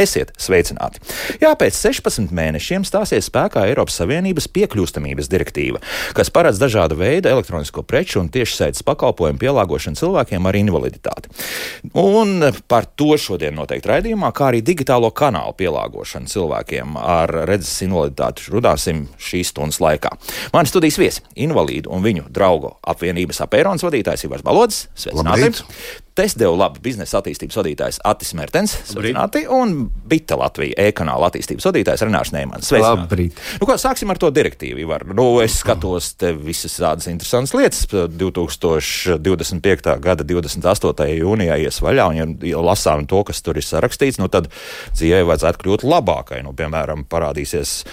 Esiet sveicināti! Jā, pēc 16 mēnešiem stāsies spēkā Eiropas Savienības piekļūstamības direktīva, kas paredz dažādu veidu elektronisko preču un tiešsaites pakalpojumu pielāgošanu cilvēkiem ar invaliditāti. Un par to šodien noteikti raidījumā, kā arī digitālo kanālu pielāgošanu cilvēkiem ar redzes invaliditāti runāsim šīs stundas laikā. Mani studijas viesi - invalīdu un viņu draugu apvienības apēronas vadītājs Ivars Balods. Sveicināti! Testdevu labu biznesa attīstības vadītājs Atis Mertens, sveicināti, un Bita Latvija e-kanāla attīstības vadītājs Renārs Neimans. Labrīt! Nu, kā, sāksim ar to direktīvu. Var. Nu, es skatos te visas tādas interesantas lietas. 2025. gada 28. jūnijā ies vaļā, un ja lasām to, kas tur ir sarakstīts, nu, tad dzīvē vajadzētu kļūt labākai. Nu, piemēram, parādīsies,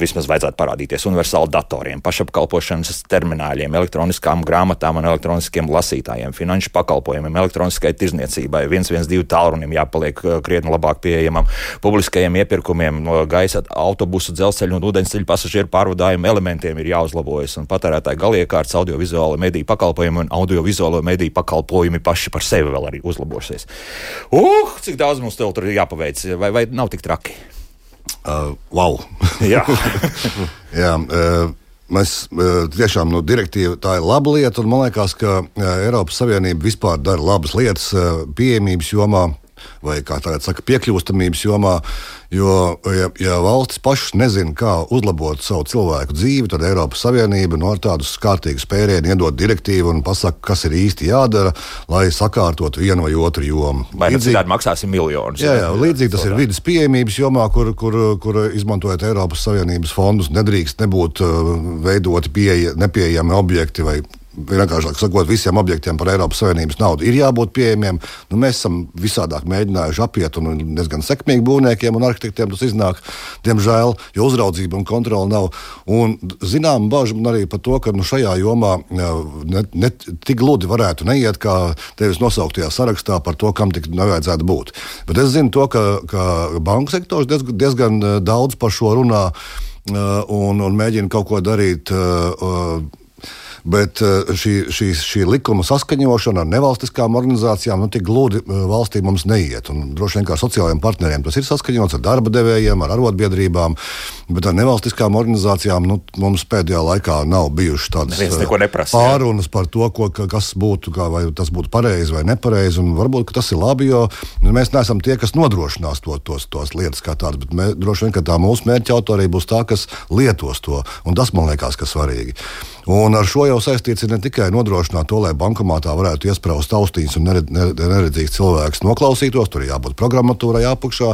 vismaz vajadzētu parādīties universāli datoriem, pašapkalpošanas termināļiem, elektroniskām grāmatām un elektroniskiem lasītājiem, finanšu pakalpojumiem elektroniskai tirzniecībai, 112 tālrunim jāpaliek uh, krietni labāk pieejamam, publiskajiem iepirkumiem, no gaisa, autobusu, dzelzceļa un ūdensceļa pasažieru pārvadājumu elementiem ir jāuzlabojas, un patērētāju galiekārtas audiovizuālo mediju pakalpojumi un audiovizuālo mediju pakalpojumi paši par sevi vēl arī uzlabosies. Uh, cik daudz mums tur ir jāpaveic, vai, vai nav tik traki? Uh, wow! Jā. Jā uh, Mēs tiešām nu, direktīva tā ir laba lieta, un man liekas, ka Eiropas Savienība vispār dara labas lietas pieejamības jomā vai, kā tagad saka, piekļūstamības jomā. Jo, ja, ja valstis pašas nezina, kā uzlabot savu cilvēku dzīvi, tad Eiropas Savienība no nu, tādas kārtīgas pērienu iedod direktīvu un pasaka, kas ir īsti jādara, lai sakārtotu vienu vai otru jomu. Vai līdzīgi tādu maksāsim miljonus? Jā, jā, līdzīgi tas ir vidas pieejamības jomā, kur, kur, kur izmantojot Eiropas Savienības fondus, nedrīkst nebūt uh, veidoti pieeja, nepieejami objekti vai vienkāršāk sakot, visiem objektiem par Eiropas Savienības naudu ir jābūt pieejamiem. Nu, mēs esam visādāk mēģinājuši apiet, un diezgan sekmīgi būvniekiem un arhitektiem tas iznāk, diemžēl, jo uzraudzība un kontrola nav. Un, zinām, bažas man arī par to, ka nu, šajā jomā ne, ne tik gludi varētu neiet, kā tevis nosauktajā sarakstā par to, kam tik nevajadzētu būt. Bet es zinu to, ka, ka banku sektors diezgan, diezgan daudz par šo runā. Un, un mēģina kaut ko darīt uh, Bet eh, šī, šī, šī likuma saskaņošana ar nevalstiskām organizācijām nu, tik gludi eh, valstī mums neiet. Un, droši vien kā sociālajiem partneriem tas ir saskaņots ar darba devējiem, ar arotbiedrībām, bet ar nevalstiskām organizācijām nu, mums pēdējā laikā nav bijušas tādas eh, pārunas par to, ko, kas būtu, kā, vai tas būtu pareizi vai nepareizi. Varbūt tas ir labi, jo mēs neesam tie, kas nodrošinās to, tos, tos lietas kā tādas, bet mē, droši vien tā mūsu mērķa autorija būs tā, kas lietos to. Un tas man liekas, ka svarīgi. Un ar šo jau saistīts ne tikai nodrošināt to, lai bankomātā varētu iesprāst austiņas un nered, neredzīgs cilvēks noklausītos. Tur ir jābūt programmatūrai apakšā,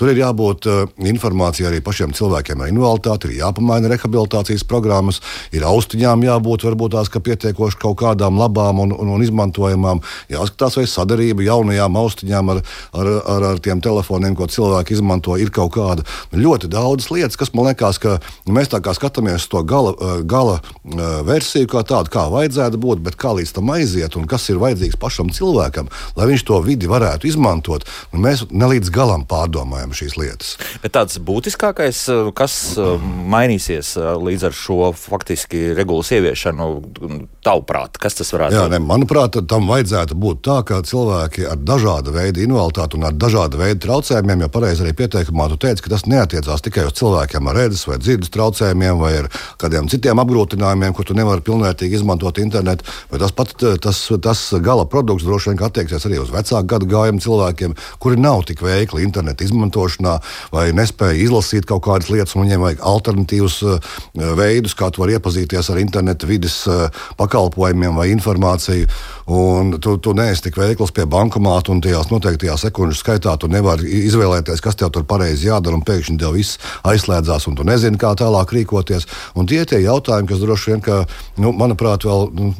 tur ir jābūt uh, informācijai arī pašiem cilvēkiem ar invaliditāti, ir jāpamaina rehabilitācijas programmas, ir austiņām jābūt varbūt tās ka pietiekoši kaut kādām labām un, un, un izmantojamām. Jāskatās, vai sadarbība jaunajām austiņām ar, ar, ar, ar tiem telefoniem, ko cilvēki izmanto, ir kaut kāda. Ļoti daudz lietas, kas man liekas, ka mēs tā kā skatāmies to gala, gala versiju kā tādu, kā vajadzētu būt, bet kā līdz tam aiziet un kas ir vajadzīgs pašam cilvēkam, lai viņš to vidi varētu izmantot. Mēs nelīdz galam pārdomājam šīs lietas. Bet tāds būtiskākais, kas mainīsies līdz ar šo faktiski regulas ieviešanu, tavuprāt, kas tas varētu būt? Ne, manuprāt, tam vajadzētu būt tā, ka cilvēki ar dažādu veidu invaliditāti un ar dažādu veidu traucējumiem, jo pareizi arī pieteikumā tu teici, ka tas neatiecās tikai uz cilvēkiem ar redzes vai dzirdes traucējumiem vai ar kādiem citiem apgrūtinājumiem, kur tu nevari pilnvērtīgi izmantot internetu. Tas pats tas, tas gala produkts droši vien attieksies arī uz vecāku gadu gājumu cilvēkiem, kuri nav tik veikli internetu izmantošanā vai nespēja izlasīt kaut kādas lietas. Viņiem vajag alternatīvus uh, veidus, kā tu vari iepazīties ar internetu vidas uh, pakalpojumiem vai informāciju. Un tu, tu neesi tik veikls pie bankomāta, un tajās noteiktajā sekundžu skaitā tu nevari izvēlēties, kas tev tur pareizi jādara, un pēkšņi tev viss aizslēdzās, un tu nezini, kā tālāk rīkoties. Un tie ir tie jautājumi, kas droši vien, ka, nu, manuprāt, vēl nu,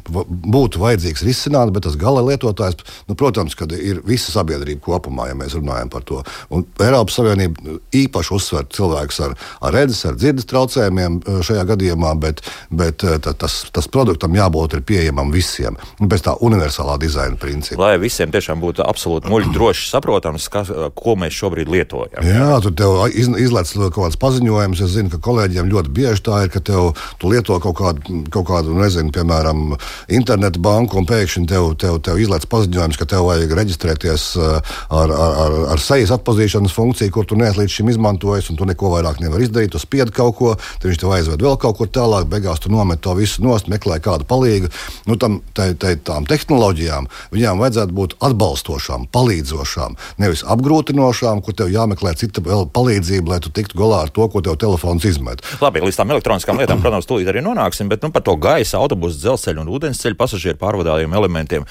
būtu vajadzīgs risināt, bet tas gala lietotājs, nu, protams, ir visa sabiedrība kopumā, ja mēs runājam par to. Un Eiropas Savienība īpaši uzsver cilvēkus ar, ar redzes, ar dzirdes traucējumiem eh, šajā gadījumā, bet, bet eh, tas, tas produktam jābūt pieejamam visiem. Pēc tā universālā dizaina principa. Lai visiem tiešām būtu absolūti muļķi droši saprotams, kas, ko mēs šobrīd lietojam. Jā, tur tev iz, izlaiž kaut kāds paziņojums. Es zinu, ka kolēģiem ļoti bieži tā ir, ka tev, tu lieto kaut kādu kaut kādu, nezinu, piemēram, internetu banku un pēkšņi tev, tev, tev izlaiž paziņojums, ka tev vajag reģistrēties uh, ar, ar, ar, ar sejas atpazīšanas funkciju, kur tu neesi līdz šim izmantojis, un tu neko vairāk nevari izdarīt. Tu spiedi kaut ko, tad viņš tev aizved vēl kaut kur tālāk, beigās tu nomet to visu nost, meklē kādu palīdzību. Nu, tam, tai, tai, tām tehnoloģijām viņām vajadzētu būt atbalstošām, palīdzošām, nevis apgrūtinošām, kur tev jāmeklē cita palīdzība, lai tu tiktu galā ar to, ko tev telefons izmet. Labi, līdz tām elektroniskām lietām, protams, tūlīt arī nonāksim, bet nu, par to gaisa, autobusu, dzelzceļu un ūdensceļu pasažieru pārvadājuma elementiem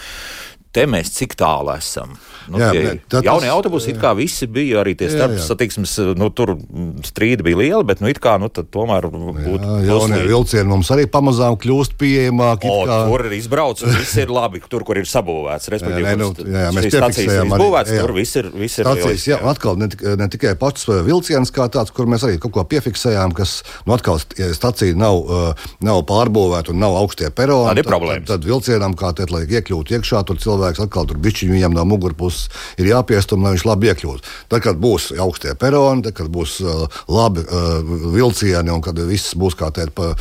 te mēs cik tālu esam. Nu, jā, tie, ne, jaunie tas, autobusi, jā. it kā visi bija arī tie starpsatiksmes, nu, tur strīdi bija lieli, bet, nu, it kā, nu, tomēr būtu. Jā, jaunie vilcieni mums arī pamazām kļūst pieejamāki. Kā... Tur ir izbraucis, viss ir labi, tur, kur ir sabūvēts. Respektīvi, jā, ne, nu, jā, jā, mēs piefiksējam arī. Būvēts, jā. Tur viss ir, viss ir Stācijas, jā. atkal ne, ne tikai pats uh, vilciens kā tāds, kur mēs arī kaut ko piefiksējām, kas, nu, atkal stacija nav, uh, nav pārbūvēta un nav augstie peroni. Tad. Tad, tad vilcienam, kā te, lai iekļūtu iekšā, tur cilvēks atkal tur bišķiņu viņam no mugurpuses ir jāpiestum, lai viņš labi iekļūtu. Tad, kad būs augstie peroni, tad, kad būs uh, labi uh, vilcieni un kad viss būs kā teikt, pa,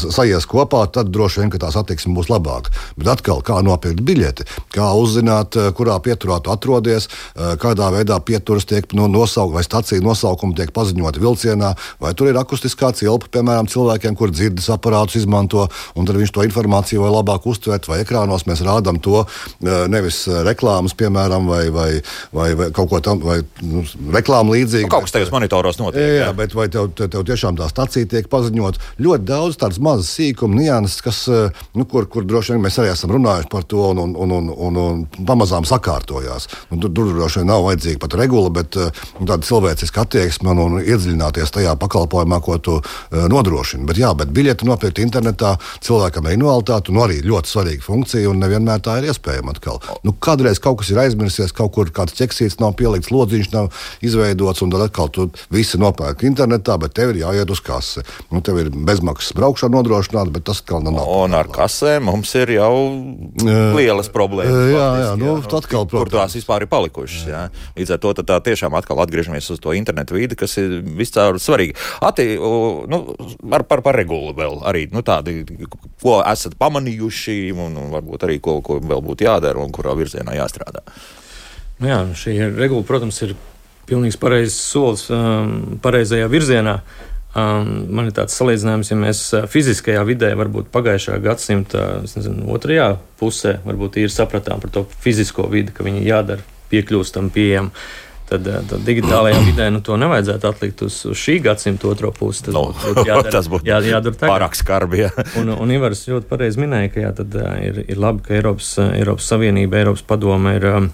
sajies kopā, tad droši vien tā satiksme būs labāka. Bet atkal, kā nopirkt biļeti, kā uzzināt, uh, kurā pieturā tu atrodies, uh, kādā veidā pieturas tiek no, nosaukta vai stācija nosaukuma tiek paziņota vilcienā, vai tur ir akustiskā cilpa, piemēram, cilvēkiem, kur dzirdes aparātus izmanto, un tad viņš to informāciju vai labāk uztvert, vai ekrānos mēs rādām to uh, nevis eh, reklāmas, piemēram, vai, vai, vai, vai kaut ko tādu, vai nu, reklāmu līdzīgu. Nu, kaut kas tajos monitoros notiek. Jā, jā, bet vai tev, tev, tev tiešām tā stacija tiek paziņot? Ļoti daudz tādas mazas sīkuma nianses, kas, eh, nu, kur, kur droši vien mēs arī esam runājuši par to un, un, un, un, un, un pamazām sakārtojās. Nu, tur, tur droši vien nav vajadzīga pat regula, bet eh, nu, tāda cilvēciska attieksme un, un iedziļināties tajā pakalpojumā, ko tu uh, nodrošini. Bet, jā, bet biļeti nopirkt internetā cilvēkam ar invaliditāti, nu, arī ļoti svarīga funkcija un nevienmēr tā ir iespējama atkal. Nu, kādreiz kaut kas ir aizmirsies, kaut kur kāds ķeksīts nav pielikts, lodziņš nav izveidots, un tad atkal tu visi nopērk internetā, bet tev ir jāiet uz kasi. Nu, tev ir bezmaksas braukšana nodrošināta, bet tas atkal nav. Un ar kasēm mums ir jau lielas problēmas. Jā, jā, nu, jā, nu, atkal, kur tās vispār ir palikušas. Jā. Jā. Līdz ar to tā tiešām atkal atgriežamies uz to internetu vidi, kas ir viscaur svarīgi. Ati, nu, par, par, par regulu vēl arī nu, tādi, ko esat pamanījuši, un, un varbūt arī ko, ko vēl būtu jādara un kurā virzienā jāstrādā. Jā, šī regula, protams, ir pilnīgi pareizs solis um, pareizajā virzienā. Um, man ir tāds salīdzinājums, ja mēs uh, fiziskajā vidē, varbūt pagājušā gadsimta nezinu, otrajā pusē, varbūt ir sapratām par to fizisko vidi, ka viņi jādara piekļūstam, pieejam. Tad, uh, tad digitālajā vidē nu, to nevajadzētu atlikt uz, uz šī gadsimta otro pusi. Tas no, būtu jādara, tas būtu jā, jādara pārāk skarbi. Ja. un, un Ivars ļoti pareizi minēja, ka jā, tad, uh, ir, ir labi, ka Eiropas, Eiropas Savienība, Eiropas padome ir. Um,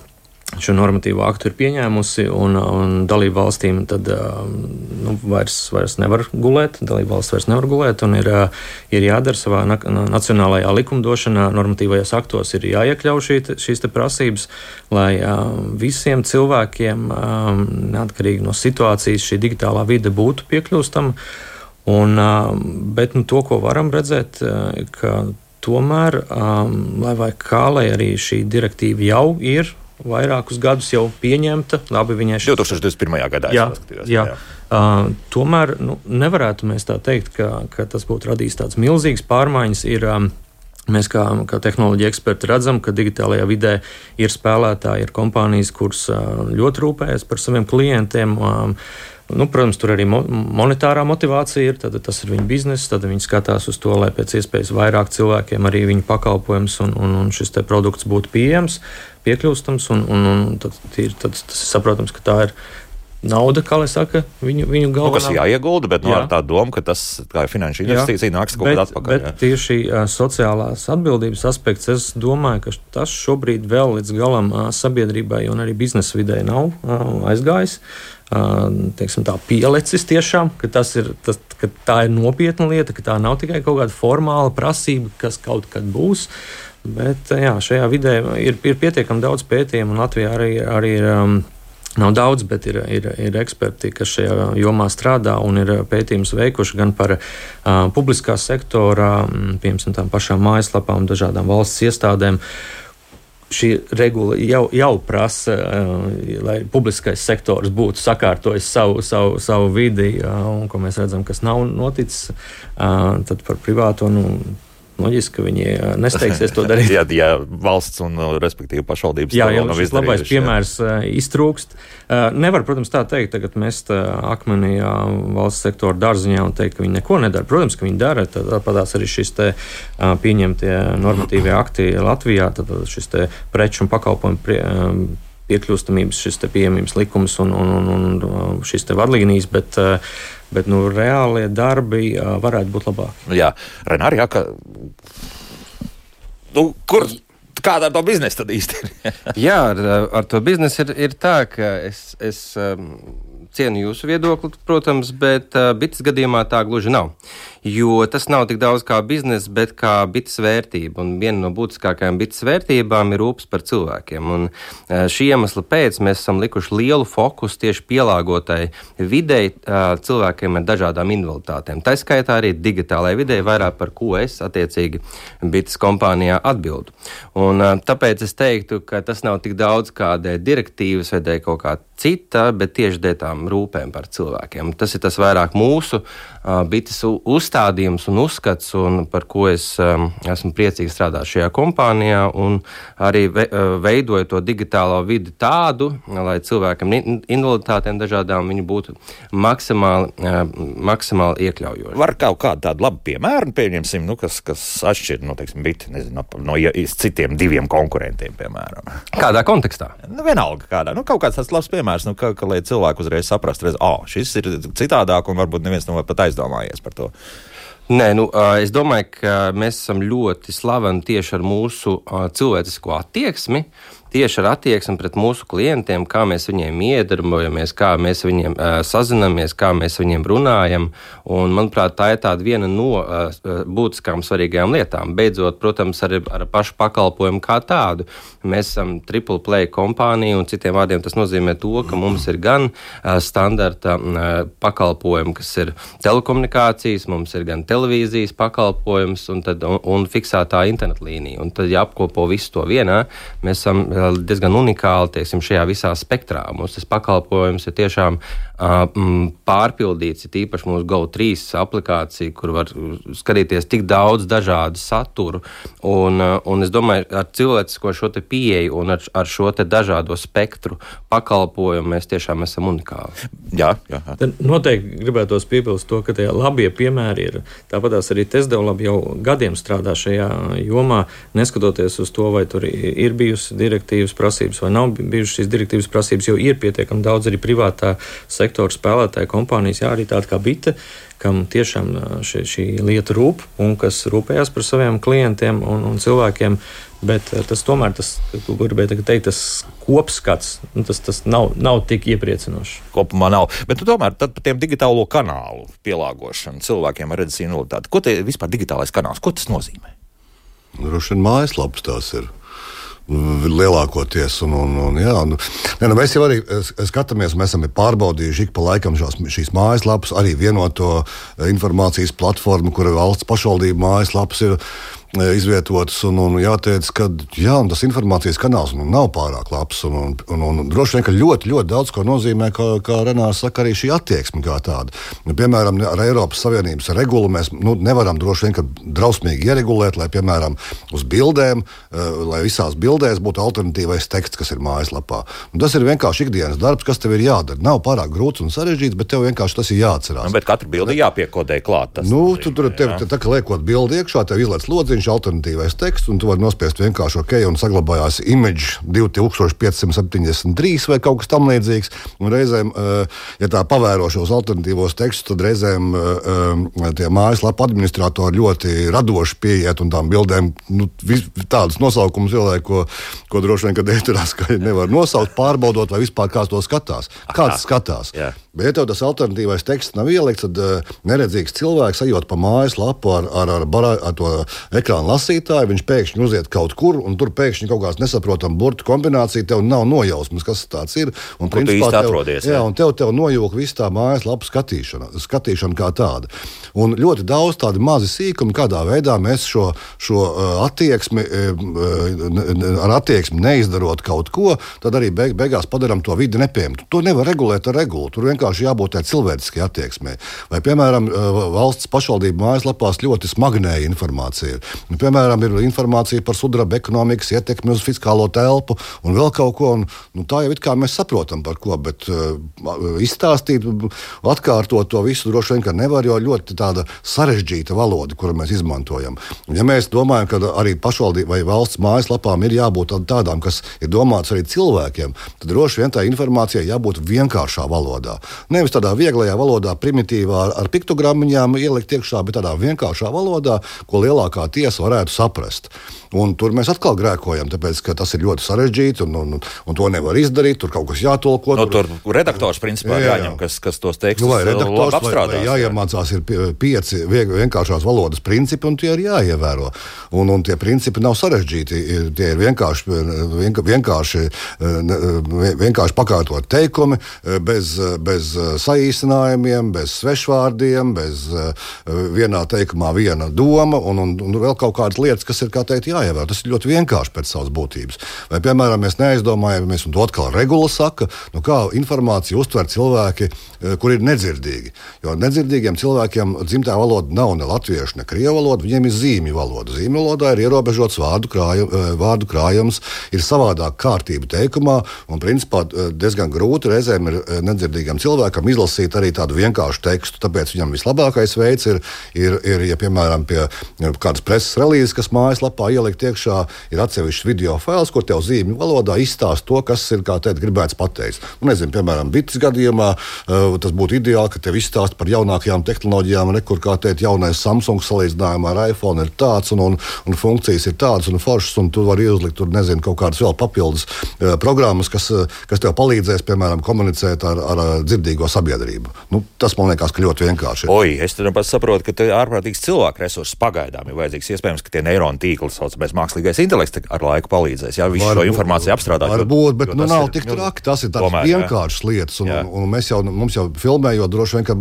šo normatīvo aktu ir pieņēmusi, un, un dalību valstīm tad nu, vairs, vairs nevar gulēt, dalību valsts vairs nevar gulēt, un ir, ir jādara savā nacionālajā likumdošanā, normatīvajos aktos ir jāiekļauj šī, šīs prasības, lai visiem cilvēkiem, neatkarīgi no situācijas, šī digitālā vide būtu piekļūstama. Un, bet nu, to, ko varam redzēt, ka tomēr, lai vai kā, lai arī šī direktīva jau ir vairākus gadus jau pieņemta. Labi, viņai šeit 2021. gadā jā, jā. jā. Uh, tomēr nu, nevarētu mēs tā teikt, ka, ka tas būtu radījis tādas milzīgas pārmaiņas. Ir, um, Mēs kā, kā tehnoloģija eksperti redzam, ka digitālajā vidē ir spēlētāji, ir kompānijas, kuras ļoti rūpējas par saviem klientiem. Um, Nu, protams, tur arī mo monetārā motivācija ir. Tad tas ir viņu biznesa. Tad viņi skatās uz to, lai pēc iespējas vairāk cilvēkiem arī viņu pakalpojums un, un, un šis produkts būtu pieejams, piekļūstams. Un, un, un tad, ir, tad tas ir saprotams, ka tā ir nauda, kā lai saka, viņu, viņu galvā. Nu, kas jāiegulda, bet nu, jā. no tā doma, ka tas kā finanšu investīcija nāks kaut kādā atpakaļ. Bet jā. tieši sociālās atbildības aspekts, es domāju, ka tas šobrīd vēl līdz galam sabiedrībai un arī biznesa vidē nav aizgājis. Teiksim, tā, pielicis tiešām, ka, ir, tas, ka tā ir nopietna lieta, ka tā nav tikai kaut kāda formāla prasība, kas kaut kad būs. Bet jā, šajā vidē ir, ir pietiekami daudz pētījumu, un Latvijā arī, arī ir. Um, Nav daudz, bet ir, ir, ir eksperti, kas šajā jomā strādā un ir pētījums veikuši gan par uh, publiskā sektora, piemēram, tām pašām mājaslapām, dažādām valsts iestādēm. Šī regula jau, jau prasa, uh, lai publiskais sektors būtu sakārtojis savu, savu, savu vidi, uh, un ko mēs redzam, kas nav noticis. Uh, tad par privāto nu, Loģiski, ka viņi nesteigsies to darīt. jā, jā, valsts un, respektīvi, pašvaldības jā, jau šis labais piemērs jā. iztrūkst. Nevar, protams, tā teikt, tagad mest akmenī valsts sektora dārziņā un teikt, ka viņi neko nedara. Protams, ka viņi dara. Tāpatās arī šis te pieņemtie normatīvie akti Latvijā, tad šis te preču un pakalpojumu prie, piekļūstamības, šis pieejamības likums un, un, un, un šīs vadlīnijas, bet, bet nu, reālie darbi varētu būt labāki. Jā, Renāri, jā, ka, nu, kur kāda ar to biznesu tad īsti ir? Jā, ar, ar to biznesu ir, ir tā, ka es, es um, cienu jūsu viedokli, protams, bet uh, bites gadījumā tā gluži nav jo tas nav tik daudz kā biznesa, bet kā bites vērtība. Un viena no būtiskākajām bites vērtībām ir rūpes par cilvēkiem. Un e, šī iemesla pēc mēs esam likuši lielu fokusu tieši pielāgotai videi e, cilvēkiem ar dažādām invaliditātēm. Tā skaitā arī digitālajai videi, vairāk par ko es attiecīgi bites kompānijā atbildu. Un, e, tāpēc es teiktu, ka tas nav tik daudz kādai direktīvas vai dēļ kaut kā cita, bet tieši dēļ tām rūpēm par cilvēkiem. Tas ir tas vairāk mūsu bites uzstādījums un uzskats, un par ko es esmu priecīgi strādāt šajā kompānijā, un arī ve, veidoju to digitālo vidi tādu, lai cilvēkam invaliditātēm dažādām viņi būtu maksimāli, maksimāli iekļaujoši. Var kaut kādu tādu labu piemēru, pieņemsim, nu, kas, kas atšķir nu, teiksim, biti, nezinu, no, no citiem diviem konkurentiem, piemēram. Kādā kontekstā? Nu, vienalga, kādā. Nu, kaut kāds tāds labs piemērs, nu, ka, ka lai cilvēki uzreiz saprastu, ka oh, šis ir citādāk, un varbūt neviens nav pat aizdomājies par to. Nē, nu, es domāju, ka mēs esam ļoti slaveni tieši ar mūsu cilvēcisko attieksmi tieši ar attieksmi pret mūsu klientiem, kā mēs viņiem iedarbojamies, kā mēs viņiem uh, sazinamies, kā mēs viņiem runājam. Un, manuprāt, tā ir tāda viena no uh, būtiskām svarīgajām lietām. Beidzot, protams, ar, ar pašu pakalpojumu kā tādu. Mēs esam triple play kompānija, un citiem vārdiem tas nozīmē to, ka mums ir gan uh, standarta uh, pakalpojumi, kas ir telekomunikācijas, mums ir gan televīzijas pakalpojums un, tad, un, un fiksētā internetlīnija. Un tad, ja apkopo visu to vienā, mēs esam diezgan unikāli teiksim, šajā visā spektrā. Mums tas pakalpojums ir tiešām uh, pārpildīts, ir īpaši mūsu GO3 aplikācija, kur var skatīties tik daudz dažādu saturu. Un, uh, un es domāju, ar cilvēcisko šo pieeju un ar, ar šo dažādo spektru pakalpojumu mēs tiešām esam unikāli. Jā, jā. jā. Tad noteikti gribētos piebilst to, ka tie labie piemēri ir. Tāpat arī Tesdevlab jau gadiem strādā šajā jomā, neskatoties uz to, vai tur ir bijusi direktīva direktīvas prasības vai nav bijušas šīs direktīvas prasības, jo ir pietiekami daudz arī privātā sektora spēlētāju kompānijas, jā, arī tāda kā Bita, kam tiešām šī, šī lieta rūp un kas rūpējas par saviem klientiem un, un cilvēkiem. Bet tas tomēr, tas, ko gribēju teikt, tas kopskats, nu, tas, tas nav, nav tik iepriecinošs. Kopumā nav. Bet nu, tomēr par tiem digitālo kanālu pielāgošanu cilvēkiem ar redzes invaliditāti. Ko tie vispār digitālais kanāls, ko tas nozīmē? Droši vien mājaslapas tās ir lielākoties. Un, un, un, jā, un, ne, nu, mēs jau arī skatāmies, mēs esam pārbaudījuši ik pa laikam šās, šīs mājaslapas, arī vienoto informācijas platformu, kur valsts pašvaldību mājaslapas ir izvietotas. Un, un jāteic, ka jā, tas informācijas kanāls nu, nav pārāk labs. Un, un, un, un droši vien, ka ļoti, ļoti daudz ko nozīmē, kā, kā Renārs saka, arī šī attieksme kā tāda. Nu, piemēram, ar Eiropas Savienības regulu mēs nu, nevaram droši vien drausmīgi ieregulēt, lai, piemēram, uz bildēm, lai visās bildēs būtu alternatīvais teksts, kas ir mājaslapā. Un tas ir vienkārši ikdienas darbs, kas tev ir jādara. Nav pārāk grūts un sarežģīts, bet tev vienkārši tas ir jāatcerās. Nu, bet katru bildi jāpiekodē klāt. Nu, tu tur tev, te, tā kā liekot bildi iekšā, tev izlaiž lodziņš vienkārši alternatīvais teksts, un tu vari nospiest vienkārši OK, un saglabājās image 2573 vai kaut kas tamlīdzīgs. Un reizēm, eh, ja tā pavēro šos alternatīvos tekstus, tad reizēm eh, eh, tie mājaslapu administratori ļoti radoši pieiet un tām bildēm nu, tādus nosaukumus ieliek, ko, ko droši vien, kad ēterās, ka nevar nosaukt, pārbaudot, vai vispār kāds to skatās. Kāds Aha. skatās? Jā. Bet, ja tev tas alternatīvais teksts nav ielikts, tad uh, neredzīgs cilvēks ejot pa mājaslapu ar, ar, ar, bara, ar to ekrānu lasītāju, viņš pēkšņi uziet kaut kur, un tur pēkšņi kaut kāds nesaprotams burbuļu kombinācija, tev nav nojausmas, kas tas ir. Un, Kur principā, tev, atrodies, jā, un tev, tev nojūg viss tā mājaslapa skatīšana, skatīšana kā tāda. Un ļoti daudz tādu mazu sīkumu, kādā veidā mēs šo, šo uh, attieksmi, uh, ar attieksmi neizdarot kaut ko, tad arī beig, beigās padarām to vidi nepieņemamu. To nevar regulēt ar regulu vienkārši jābūt tādai cilvēciskai attieksmei. Vai, piemēram, valsts pašvaldību mājaslapās ļoti smagnēja informācija. Nu, piemēram, ir informācija par sudraba ekonomikas ietekmi uz fiskālo telpu un vēl kaut ko. Un, nu, tā jau ir kā mēs saprotam, par ko, bet uh, izstāstīt, atkārtot to visu droši vien nevar, jo ļoti tāda sarežģīta valoda, kuru mēs izmantojam. Un, ja mēs domājam, ka arī pašvaldību vai valsts mājaslapām ir jābūt tādām, kas ir domātas arī cilvēkiem, tad droši vien tā informācija jābūt vienkāršā valodā. Nevis tādā vieglajā valodā, primitīvā ar, piktogrammiņām ielikt iekšā, bet tādā vienkāršā valodā, ko lielākā tiesa varētu saprast. Un tur mēs atkal grēkojam, tāpēc ka tas ir ļoti sarežģīti un, un, un to nevar izdarīt. Tur kaut kas jātolko. No, nu, tur, redaktors principā jā, jā. jāņem, kas, kas tos tekstus nu, redaktors, apstrādās. Vai, vai jāiemācās ir pieci vienkāršās valodas principi, un tie ir jāievēro. Un, un tie principi nav sarežģīti. Tie ir vienkārši, vienkārši, vienkārši pakārtot teikumi, bez, bez saīsinājumiem, bez svešvārdiem, bez vienā teikumā viena doma un, un, un vēl kaut kādas lietas, kas ir, kā teikt, jāievēro jāievēro. Tas ir ļoti vienkārši pēc savas būtības. Vai, piemēram, mēs neaizdomājamies, un to atkal regula saka, nu, kā informāciju uztver cilvēki, eh, kuri ir nedzirdīgi. Jo nedzirdīgiem cilvēkiem dzimtā valoda nav ne latviešu, ne krievu valoda, viņiem ir zīmju valoda. Zīmju valodā ir ierobežots vārdu, krājum, eh, vārdu krājums, ir savādāk kārtība teikumā, un principā eh, diezgan grūti reizēm ir nedzirdīgam cilvēkam izlasīt arī tādu vienkāršu tekstu. Tāpēc viņam vislabākais veids ir, ir, ir ja, piemēram, pie kādas preses relīzes, kas mājaslapā ielikt ielikt iekšā, ir atsevišķs video fails, kur tev zīmju valodā izstāsta to, kas ir teikt, gribēts pateikt. Nu, nezinu, piemēram, bites gadījumā uh, tas būtu ideāli, ka tev izstāsta par jaunākajām tehnoloģijām, un kur, kā teikt, jaunais Samsung salīdzinājumā ar iPhone ir tāds, un, un, un funkcijas ir tādas un foršas, un tu vari uzlikt tur, nezinu, kaut kādas vēl papildus uh, programmas, kas, uh, kas tev palīdzēs, piemēram, komunicēt ar, ar, dzirdīgo sabiedrību. Nu, tas man liekas, ka ļoti vienkārši. Oi, es tam pats saprotu, ka ārprātīgs cilvēku resurss pagaidām ir vajadzīgs. Iespējams, ka tie neironu tīkli saucamie tāpēc mākslīgais intelekts ar laiku palīdzēs. Jā, visu šo informāciju apstrādāt. Varbūt, bet nu, nav tik traki. Tas ir tāds vienkāršs lietas. Un, un, un mēs jau, mums jau filmējot, droši vien, ka,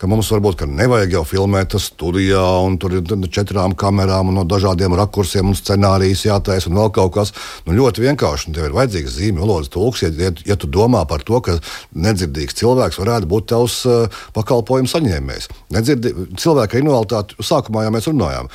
ka mums varbūt ka nevajag jau filmēt studijā, un tur ir četrām kamerām, un no dažādiem rakursiem un scenārijiem jātaisa, un vēl kaut kas. Nu, ļoti vienkārši. Tev ir vajadzīgs zīmju valodas tulks, ja, ja, ja tu domā par to, ka nedzirdīgs cilvēks varētu būt tavs uh, pakalpojumu saņēmējs. Nedzirdi, cilvēka invaliditāte, sākumā jau mēs runājām,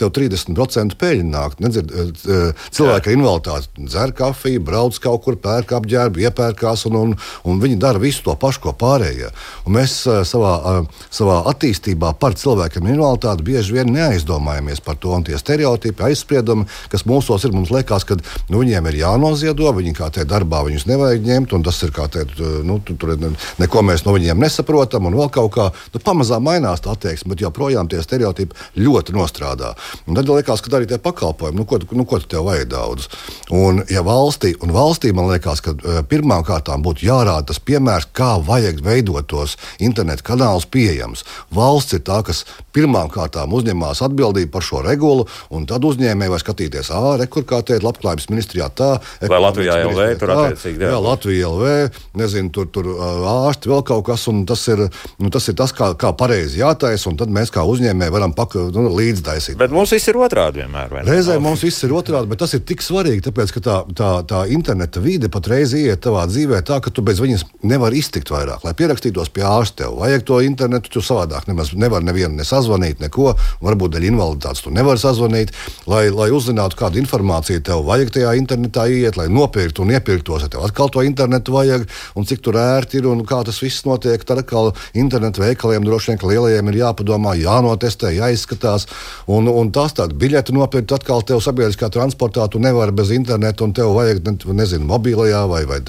tev 30% peļņa nāk nāk. Nedzird, eh, cilvēki ar invaliditāti dzer kafiju, brauc kaut kur, pērk apģērbu, iepērkās, un, un, un viņi dara visu to pašu, ko pārējie. Un mēs eh, savā, eh, savā attīstībā par cilvēkiem invaliditāti bieži vien neaizdomājamies par to. Un tie stereotipi, aizspriedumi, kas mūsos ir, mums liekas, ka nu, viņiem ir jānoziedo, viņi kā te darbā viņus nevajag ņemt, un tas ir kā te, nu, tu, tur ne, neko mēs no viņiem nesaprotam, un vēl kaut kā nu, pamazām mainās tā attieksme, bet joprojām tie stereotipi ļoti nostrādā. Un tad liekas, ka arī tie pakalpojumi pakalpojumu. Nu, ko, nu, ko tev vajag daudz? Un, ja valstī, un valstī man liekas, ka uh, pirmām kārtām būtu jārāda tas piemērs, kā vajag veidot tos internetu kanālus pieejams. Valsts ir tā, kas pirmām kārtām uzņemās atbildību par šo regulu, un tad uzņēmēji var skatīties, ah, rekur kā teikt, labklājības ministrijā tā. Vai Latvijā LV tur attiecīgi? Jā, jā Latvija LV, nezinu, tur, tur ārsti vēl kaut kas, un tas ir, nu, tas, ir tas, kā, kā pareizi jātaisa, un tad mēs kā uzņēmēji varam pak, nu, līdzdaisīt. Bet mums viss ir otrādi vienmēr. Reizē mums viss ir otrādi, bet tas ir tik svarīgi, tāpēc, ka tā, tā, tā interneta vide patreiz iet tavā dzīvē tā, ka tu bez viņas nevari iztikt vairāk. Lai pierakstītos pie ārsta, tev vajag to internetu, tu savādāk nemaz nevar nevienu nesazināties sazvanīt, neko. Varbūt dēļ invaliditātes tu nevari sazvanīt. Lai, lai uzzinātu kādu informāciju, tev vajag tajā internetā iet, lai nopirktu un iepirktos. Tev atkal to internetu vajag, un cik tur ērti ir un kā tas viss notiek. Tad atkal internetu veikaliem droši vien, lielajiem ir jāpadomā, jānotestē, jāizskatās. Un, un tas tāds biļeti nopirkt atkal tev sabiedriskā transportā, tu nevari bez interneta, un tev vajag, nezinu, mobilajā vai, vai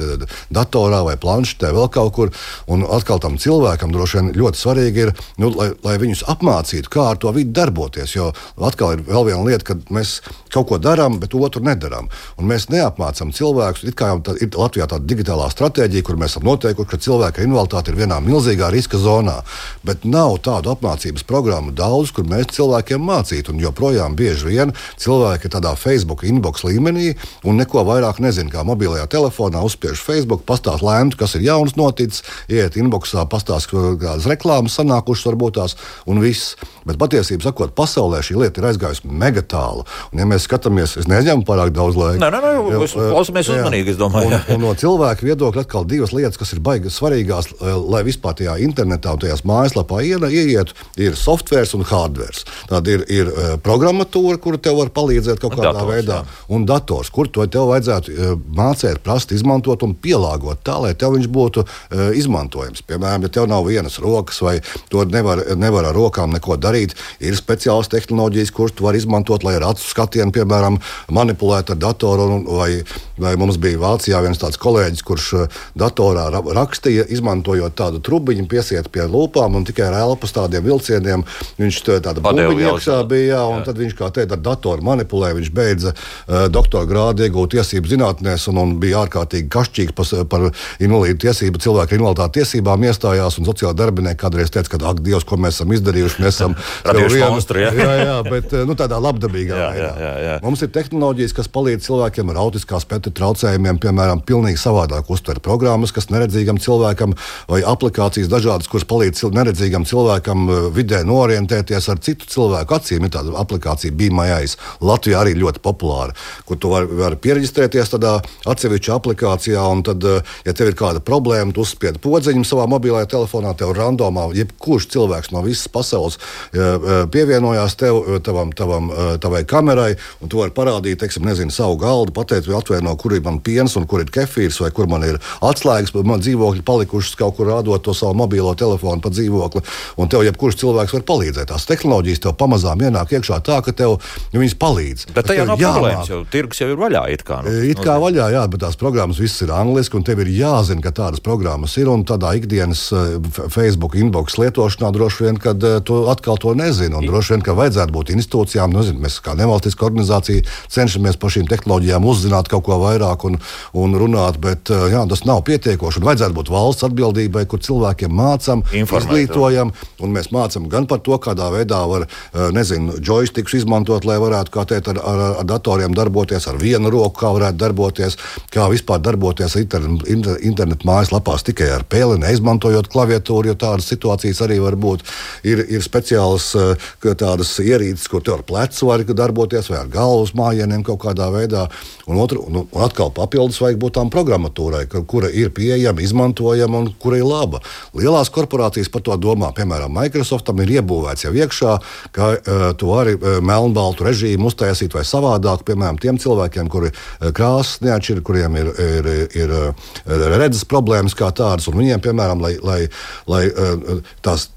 datorā vai planšetē, vēl kaut kur. Un atkal tam cilvēkam droši vien ļoti svarīgi ir, nu, lai, lai viņus apmācītu mācītu, kā ar to vidi darboties. Jo atkal ir vēl viena lieta, kad mēs kaut ko darām, bet otru nedarām. Un mēs neapmācām cilvēkus. It kā tā, ir Latvijā tāda digitālā stratēģija, kur mēs esam noteikuši, ka cilvēka invaliditāte ir vienā milzīgā riska zonā. Bet nav tādu apmācības programmu daudz, kur mēs cilvēkiem mācītu. Un joprojām bieži vien cilvēki cilvēki ir tādā Facebook inbox līmenī un neko vairāk nezina. Kā mobilajā telefonā uzspiež Facebook, pastāst lēmtu, kas ir jauns noticis, iet inboxā, pastāst, kādas reklāmas sanākušas varbūt tās un viss. Bet patiesībā sakot, pasaulē šī lieta ir aizgājusi mega tālu. Un, ja mēs skatāmies, es neņemu pārāk daudz laika. Nē, nē, nē mēs klausāmies uzmanīgi, es domāju. Un, un no cilvēka viedokļa atkal divas lietas, kas ir baigi svarīgās, lai vispār tajā internetā un tajās mājaslapā ieietu, ir software un hardware. Tad ir, ir programmatūra, kura tev var palīdzēt kaut kādā dators, veidā, jā. un dators, kur to tev vajadzētu mācīt, prast, izmantot un pielāgot tā, lai tev viņš būtu izmantojams. Piemēram, ja tev nav vienas rokas vai to nevar, nevar ar rokām neko darīt, ir speciālas tehnoloģijas, kuras tu vari izmantot, lai ar acu skatienu, piemēram, manipulētu ar datoru. Vai, vai mums bija Vācijā viens tāds kolēģis, kurš datorā rakstīja, izmantojot tādu trubiņu, piesiet pie lūpām un tikai ar elpas tādiem vilcieniem. Viņš tāda buļbuļsakta iekšā bija, un jā. tad viņš kā teica, ar datoru manipulēja. Viņš beidza uh, doktora grādu, iegūta tiesību zinātnēs un, un bija ārkārtīgi kašķīgs par, par invalīdu tiesību, cilvēku invaliditāti tiesībām iestājās. Sociāla darbinieki kādreiz teica, ka ak, Dievs, ko mēs esam izdarījuši, mēs esam radījuši monstru. Jā. jā, jā, bet nu, tādā labdabīgā jā, veidā. Jā, jā, jā. Mums ir tehnoloģijas, kas palīdz cilvēkiem ar autiskā spektra traucējumiem, piemēram, pilnīgi savādāk uztvert programmas, kas neredzīgam cilvēkam vai aplikācijas dažādas, kuras palīdz neredzīgam cilvēkam vidē norientēties ar citu cilvēku acīm. Ir tāda aplikācija Bīmājais. Latvijā arī ļoti populāra, kur tu vari var pieregistrēties tādā atsevišķā aplikācijā, un tad, ja tev ir kāda problēma, tu uzspied podziņu savā mobilajā telefonā, tev randomā, jebkurš cilvēks no visas pasaules pievienojās tev, tavam, tavam, tavai kamerai, un tu vari parādīt, teiksim, nezinu, savu galdu, pateikt, vai atvērt, no kur ir man piens un kur ir kefīrs, vai kur man ir atslēgas, man dzīvokļi palikušas kaut kur rādot to savu mobilo telefonu pa dzīvokli, un tev jebkurš cilvēks var palīdzēt. Tās tehnoloģijas tev pamazām ienāk iekšā tā, ka tev viņas palīdz. Bet tajā nav problēmas, jo tirgus jau ir vaļā. It kā, nu, it kā vaļā, jā, bet tās programmas visas ir angliski, un tev ir jāzina, ka tādas programmas ir, un tādā ikdienas Facebook inbox lietošanā droši vien, kad tu atkal to nezini. Un droši vien, ka vajadzētu būt institūcijām, nu, zin, mēs kā nevalstiska organizācija cenšamies par šīm tehnoloģijām uzzināt kaut ko vairāk un, un runāt, bet jā, tas nav pietiekoši. Un vajadzētu būt valsts atbildībai, kur cilvēkiem mācām, izglītojam, un mēs mācām gan par to, kādā veidā var, nezinu, joysticks izmantot, lai varētu, kā teikt, ar, ar, ar datoriem darboties, ar vienu roku, kā varētu darboties, kā vispār darboties internet, inter, internet mājaslapās tikai ar pēli, neizmantojot klaviatūru, jo tādas situācijas arī var būt. Ir, ir speciālas tādas ierīces, kur tu ar plecu vari darboties, vai ar galvas mājieniem kaut kādā veidā. Un, otru, un, un atkal papildus vajag būt tām programmatūrai, kura ir pieejama, izmantojama un kura ir laba. Lielās korporācijas par to domā. Piemēram, Microsoftam ir iebūvēts jau iekšā, ka uh, tu vari uh, melnbaltu režīmu uztaisīt vai savādāk. Piemēram, tiem cilvēkiem, kuri uh, krāsas neatšķir, kuriem ir, ir, ir uh, redzes problēmas kā tādas, un viņiem, piemēram, lai, lai, lai uh, tās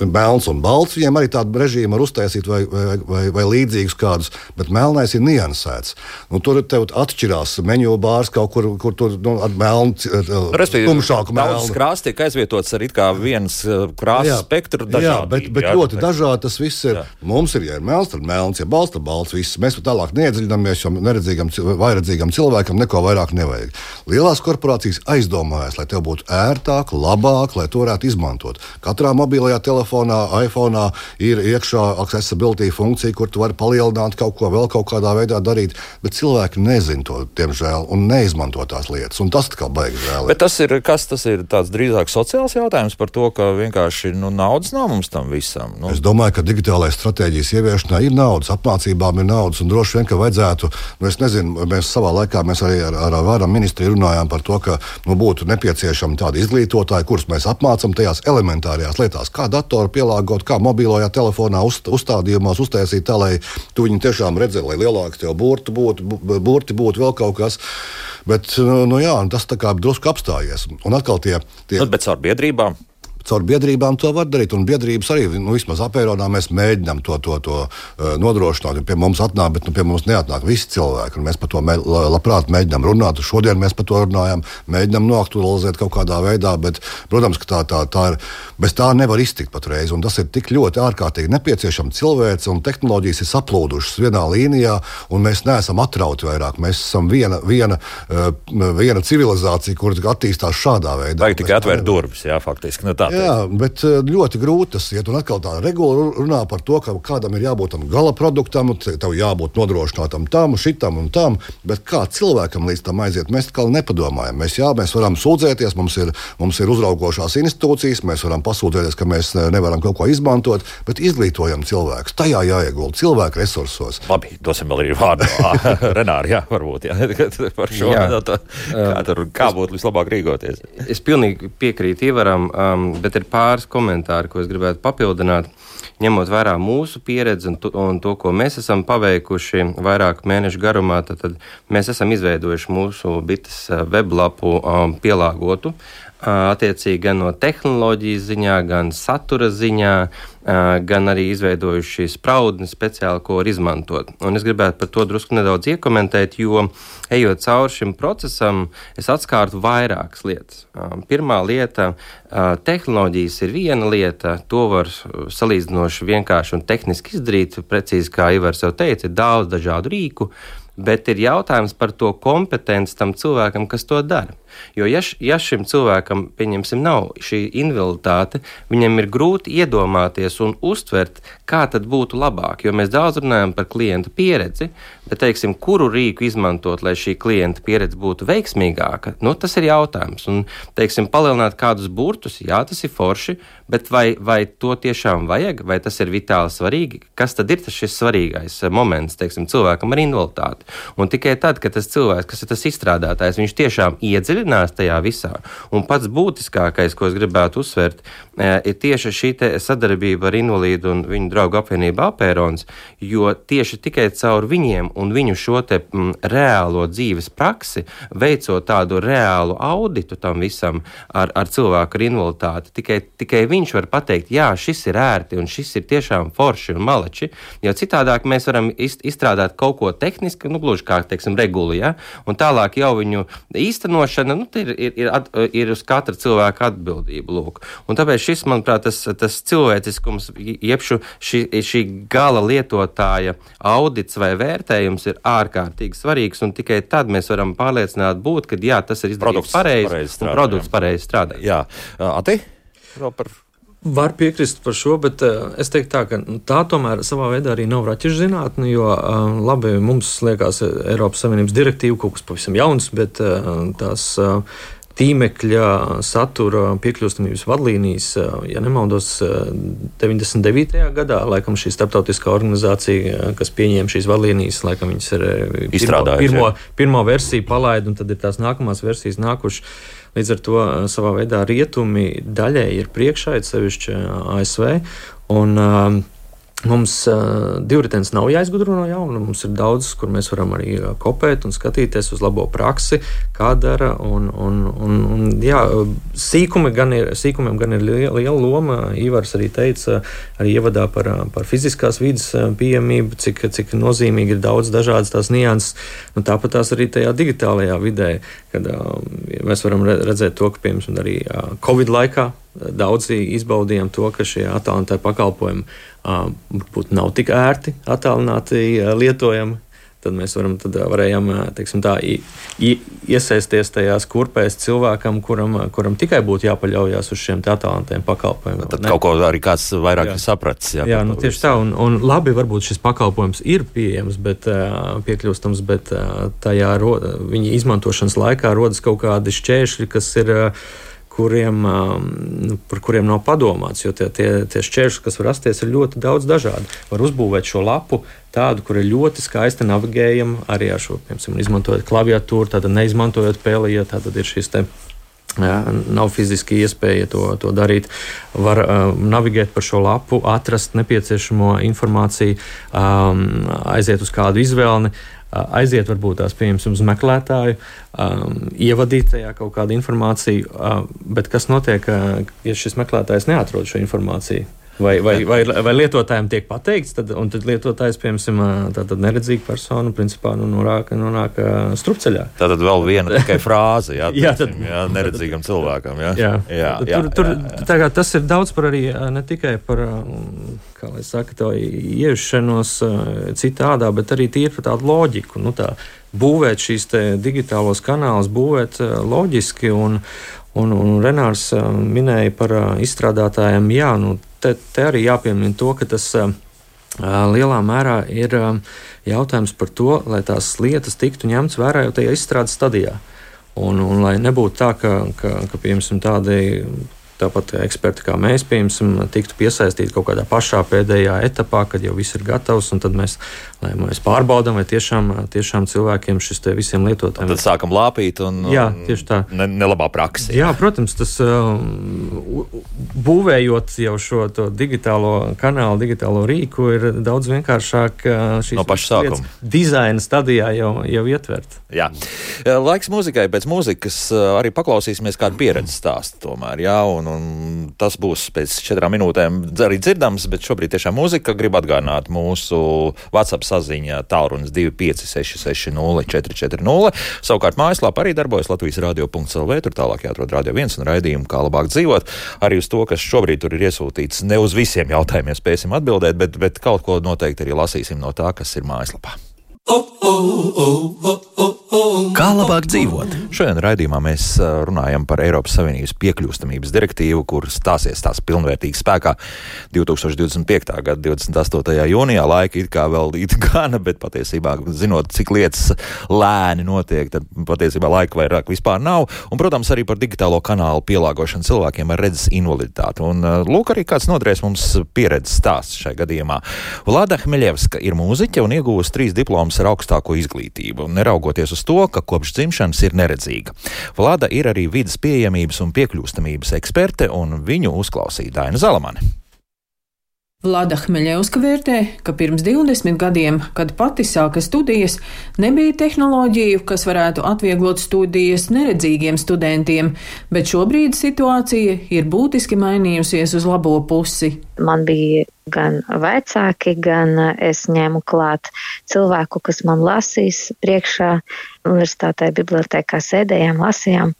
melns un balts, viņiem arī tādu režīmu var uztaisīt vai, vai, vai, vai līdzīgus kādus, bet melnais ir niansēts. Nu, tur tev atšķirās menu bārs kaut kur, kur tur nu, ar melnu, tumšāku melnu. Daudz krāsas tiek aizvietots ar it kā viens krāsas spektru. Dažādi, jā, bet, bet ļoti dažādi tas viss ir. Jā. Mums ir, ja ir melns, tad melns, ja balsta balts, viss. Mēs tālāk neiedziļināmies, jo neredzīgam, vairedzīgam cilvēkam neko vairāk nevajag. Lielās korporācijas aizdomājas, lai tev būtu ērtāk, labāk, lai to varētu izmantot. Katrā mobilajā telefonā, iPhone ir iekšā accessibility funkcija, kur tu vari palielināt kaut ko vēl kaut kādā veidā darīt, bet cilvēki nezina to, diemžēl, un neizmanto tās lietas. Un tas kā baigs žēl. Bet tas ir, kas tas ir tāds drīzāk sociāls jautājums par to, ka vienkārši nu, naudas nav mums tam visam. Nu. Es domāju, ka digitālajai stratēģijas ieviešanā ir naudas, apmācībām ir naudas, un droši vien, ka vajadzētu, nu, es nezinu, mēs savā laikā mēs arī ar, ar, ar varam ministriju runājām par to, ka nu, būtu nepieciešami tādi izglītotāji, kurus mēs apmācām tajās elementārajās lietās, kā datoru pielāgot, kā mobilajā telefonā uz, uzstādījumos uztaisīt tā, lai tu viņu tiešām redzētu, lai lielāks tev burti būtu, burti būtu vēl kaut kas. Bet nu, jā, tas tā kā drusku apstājies. Un atkal tie. tie... Nu, bet caur biedrībām caur biedrībām to var darīt. Un biedrības arī, nu, vismaz apēronā, mēs mēģinām to, to, to uh, nodrošināt. Pie mums atnāk, bet nu, pie mums neatnāk visi cilvēki. Mēs par to mē, labprāt mēģinām runāt. Šodien mēs par to runājam, mēģinām noaktualizēt kaut kādā veidā, bet, protams, ka tā, tā, tā ir. Bez tā nevar iztikt patreiz. Un tas ir tik ļoti ārkārtīgi nepieciešams. Cilvēks un tehnoloģijas ir saplūdušas vienā līnijā, un mēs neesam atrauti vairāk. Mēs esam viena, viena, uh, viena civilizācija, kur attīstās šādā veidā. Vajag tikai atvērt durvis, jā, faktiski. Nu, tā Jā, bet ļoti grūti tas iet. Un atkal tā regula runā par to, ka kādam ir jābūt tam gala produktam, tev jābūt nodrošinātam tam, šitam un tam. Bet kā cilvēkam līdz tam aiziet, mēs atkal nepadomājam. Mēs, jā, mēs varam sūdzēties, mums ir, mums ir uzraugošās institūcijas, mēs varam pasūdzēties, ka mēs nevaram kaut ko izmantot, bet izglītojam cilvēkus. Tajā jāiegulda cilvēku resursos. Labi, dosim vēl arī vārdu Renāri, jā, varbūt jā, par šo. Jā. Tā, kā, tur, kā būtu vislabāk rīkoties? Es pilnīgi piekrītu Ivaram, um, bet ir pāris komentāri, ko es gribētu papildināt. Ņemot vērā mūsu pieredzi un to, un to ko mēs esam paveikuši vairāku mēnešu garumā, tad, tad mēs esam izveidojuši mūsu bites uh, weblapu um, pielāgotu attiecīgi gan no tehnoloģijas ziņā, gan satura ziņā, gan arī izveidojuši šīs spraudnes speciāli, ko var izmantot. Un es gribētu par to drusku nedaudz iekomentēt, jo ejot cauri šim procesam, es atskārtu vairākas lietas. Pirmā lieta - tehnoloģijas ir viena lieta, to var salīdzinoši vienkārši un tehniski izdarīt, precīzi kā Ivars jau teica, ir daudz dažādu rīku bet ir jautājums par to kompetenci tam cilvēkam, kas to dara. Jo, ja, ja šim cilvēkam, pieņemsim, nav šī invaliditāte, viņam ir grūti iedomāties un uztvert, kā tad būtu labāk. Jo mēs daudz runājam par klienta pieredzi, bet, teiksim, kuru rīku izmantot, lai šī klienta pieredze būtu veiksmīgāka, nu, tas ir jautājums. Un, teiksim, palielināt kādus burtus, jā, tas ir forši, bet vai, vai to tiešām vajag, vai tas ir vitāli svarīgi? Kas tad ir tas svarīgais moments, teiksim, cilvēkam ar invaliditāti? Un tikai tad, kad tas cilvēks, kas ir tas izstrādātājs, viņš tiešām iedziļinās tajā visā. Un pats būtiskākais, ko es gribētu uzsvērt, e, ir tieši šī sadarbība ar invalīdu un viņu draugu apvienību Apērons, jo tieši tikai caur viņiem un viņu šo te m, reālo dzīves praksi, veicot tādu reālu auditu tam visam ar, ar cilvēku ar invaliditāti, tikai, tikai viņš var pateikt, jā, šis ir ērti un šis ir tiešām forši un malači, jo citādāk mēs varam izstrādāt kaut ko tehniski, nu, gluži kā teiksim, regula. Ja? Un tālāk jau viņu īstenošana nu, ir, ir, ir, at, ir uz katra cilvēka atbildība. Lūk. Un tāpēc šis, manuprāt, tas, tas cilvēciskums, jeb šī, šī gala lietotāja audits vai vērtējums ir ārkārtīgi svarīgs. Tikai tad mēs varam pārliecināt būt, ka jā, tas ir izdarīts pareizi un produkts pareizi strādā. Jā, Ati? Vēl par Var piekrist par šo, bet uh, es teiktu, tā, ka nu, tā tomēr savā veidā arī nav raķešu. Jo uh, labi, mums liekas, Eiropas Savienības direktīva kaut kas pavisam jauns, bet uh, tās tīmekļa satura piekļūstamības vadlīnijas, ja nemaldos, 99. gadā, laikam šī starptautiskā organizācija, kas pieņēma šīs vadlīnijas, laikam viņas ir izstrādājusi. Pirmo, pirmo, pirmo versiju palaid, un tad ir tās nākamās versijas nākušas. Līdz ar to savā veidā rietumi daļai ir priekšā, it sevišķi ASV. Un, um, Mums uh, divritenis nav jāizgudro no jauna. Mums ir daudz, kur mēs varam arī kopēt un skatīties uz labo praksi, kā dara. Un, un, un, un, jā, sīkumi gan ir, sīkumiem gan ir liela, liela loma. Ivars arī teica, arī ievadā par, par fiziskās vidas pieejamību, cik, cik nozīmīgi ir daudz dažādas tās nianses. Nu, tāpat tās arī tajā digitālajā vidē, kad uh, mēs varam redzēt to, ka piemēram arī Covid laikā daudzi izbaudījām to, ka šie attālinātie pakalpojumi varbūt nav tik ērti, attālināti lietojami. Tad mēs varam, tad varējām teiksim, tā, iesaisties tajās kurpēs cilvēkam, kuram, kuram tikai būtu jāpaļaujas uz šiem attālinātiem pakalpojumiem. Tad kaut ko arī kāds vairāk jā. sapratis. Jā, jā nu, tieši tā. Un, un labi, varbūt šis pakalpojums ir pieejams, bet piekļūstams, bet tajā viņa izmantošanas laikā rodas kaut kādi šķēršļi, kas ir kuriem, nu, par kuriem nav padomāts. Jo tie, tie, tie šķēršļi, kas var rasties, ir ļoti daudz dažādi. Var uzbūvēt šo lapu tādu, kur ir ļoti skaisti navigējama arī ar šo, piemēram, izmantojot klaviatūru, tāda neizmantojot pēli, ja tāda ir šis te. Jā, nav fiziski iespēja to, to darīt. Var uh, navigēt pa šo lapu, atrast nepieciešamo informāciju, um, aiziet uz kādu izvēli, aiziet varbūt tās pieņems uz meklētāju, um, ievadīt tajā kaut kādu informāciju, uh, bet kas notiek, uh, ja šis meklētājs neatrod šo informāciju? Vai, vai, vai, vai lietotājiem tiek pateikts, tad, un tad lietotājs, piemēram, tāda neredzīga persona, principā nu, nonāk, nonāk strupceļā. Tā tad vēl viena tikai frāze, jā, jā, tad, jā neredzīgam cilvēkam. Jā, jā, jā, jā, tur, tur, jā. tas ir daudz par arī ne tikai par, kā lai saka, to iejušanos citādā, bet arī tīri par tādu loģiku. Nu, tā, būvēt šīs digitālos kanālus, būvēt loģiski un, Un, un Renārs minēja par izstrādātājiem. Jā, nu, te, te arī jāpiemina to, ka tas lielā mērā ir jautājums par to, lai tās lietas tiktu ņemtas vērā jau tajā izstrādes stadijā. Un, un lai nebūtu tā, ka, ka, ka piemēram, tādi Tāpat eksperti kā mēs, piemēram, tiktu piesaistīti kaut kādā pašā pēdējā etapā, kad jau viss ir gatavs, un tad mēs, mēs pārbaudām, vai tiešām, tiešām cilvēkiem šis te visiem lietotājiem. Tad sākam lāpīt un, jā, tieši tā. Ne, nelabā praksē. Jā, protams, tas uh, būvējot jau šo digitālo kanālu, digitālo rīku, ir daudz vienkāršāk uh, šīs no paša sākuma. Dizaina stadijā jau, jau ietvert. Jā. Laiks mūzikai, pēc mūzikas arī paklausīsimies kādu pieredzes stāstu tomēr. Jā, un un, un tas būs pēc četrām minūtēm arī dzirdams, bet šobrīd tiešām mūzika grib atgādināt mūsu WhatsApp saziņā tālrunis 256 440. Savukārt mājaslapā arī darbojas Latvijas radio.clv, tur tālāk jāatrod radio viens un raidījumu, kā labāk dzīvot. Arī uz to, kas šobrīd tur ir iesūtīts, ne uz visiem jautājumiem spēsim atbildēt, bet, bet kaut ko noteikti arī lasīsim no tā, kas ir mājaslapā. Kā labāk dzīvot? Šodien raidījumā mēs runājam par Eiropas Savienības piekļūstamības direktīvu, kur stāsies tās pilnvērtīgi spēkā 2025. gada 28. jūnijā. Laika it kā vēl it gana, bet patiesībā, zinot, cik lietas lēni notiek, tad patiesībā laika vairāk vispār nav. Un, protams, arī par digitālo kanālu pielāgošanu cilvēkiem ar redzes invaliditāti. Un, lūk, arī kāds nodrēs mums pieredzes stāsts šajā gadījumā. Vlada Hmeļevska ir mūziķe un iegūst trīs diplomas ar augstāko izglītību, neraugoties uz to, ka kopš dzimšanas ir neredzīga. Vlada ir arī vidas pieejamības un piekļūstamības eksperte, un viņu uzklausīja Daina Zalamane. Vlada Hmeļevska vērtē, ka pirms 20 gadiem, kad pati sāka studijas, nebija tehnoloģiju, kas varētu atvieglot studijas neredzīgiem studentiem, bet šobrīd situācija ir būtiski mainījusies uz labo pusi. Man bija gan vecāki, gan es ņēmu klāt cilvēku, kas man lasīs priekšā universitātē, bibliotekā sēdējām, lasījām.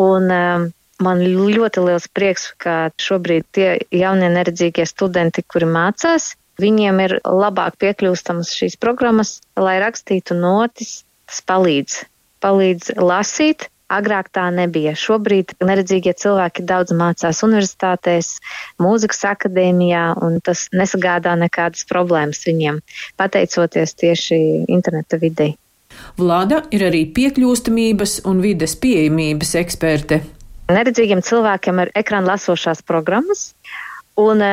Un, um, Man ļoti liels prieks, ka šobrīd tie jaunie neredzīgie studenti, kuri mācās, viņiem ir labāk piekļūstamas šīs programmas, lai rakstītu notis, tas palīdz. Palīdz lasīt, Agrāk tā nebija. Šobrīd neredzīgie cilvēki daudz mācās universitātēs, mūzikas akadēmijā, un tas nesagādā nekādas problēmas viņiem, pateicoties tieši interneta videi. Vlada ir arī piekļūstamības un vides pieejamības eksperte. Neredzīgiem cilvēkiem ir ekrāna lasošās programmas. Un e,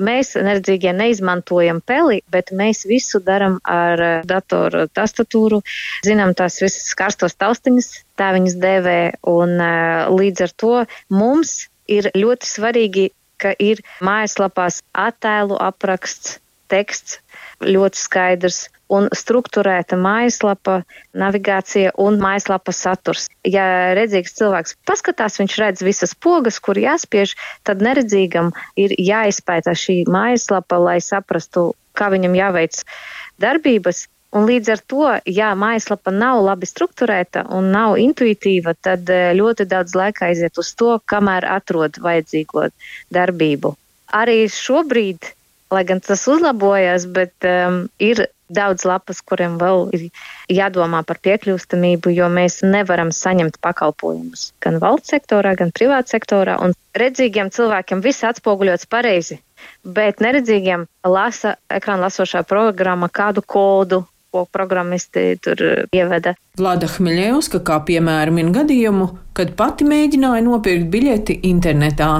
mēs, neredzīgie, neizmantojam peli, bet mēs visu darām ar e, datoru tastatūru. Zinām tās visas karstos taustiņas, tā viņas dēvē. Un e, līdz ar to mums ir ļoti svarīgi, ka ir mājaslapās attēlu apraksts, teksts ļoti skaidrs un struktūrēta mājaslapa, navigācija un mājaslapas saturs. Ja redzīgs cilvēks paskatās, viņš redz visas pogas, kur jāspiež, tad neredzīgam ir jāizpētā šī mājaslapa, lai saprastu, kā viņam jāveic darbības. Un līdz ar to, ja mājaslapa nav labi strukturēta un nav intuitīva, tad eh, ļoti daudz laika aiziet uz to, kamēr atrod vajadzīgo darbību. Arī šobrīd lai gan tas uzlabojas, bet um, ir daudz lapas, kuriem vēl ir jādomā par piekļūstamību, jo mēs nevaram saņemt pakalpojumus gan valsts sektorā, gan privāta sektorā. Un redzīgiem cilvēkiem viss atspoguļots pareizi, bet neredzīgiem lasa ekrāna lasošā programma kādu kodu. Ko programmisti tur ieveda. Vlada Hmeļevska kā piemēram min gadījumu, kad pati mēģināja nopirkt biļeti internetā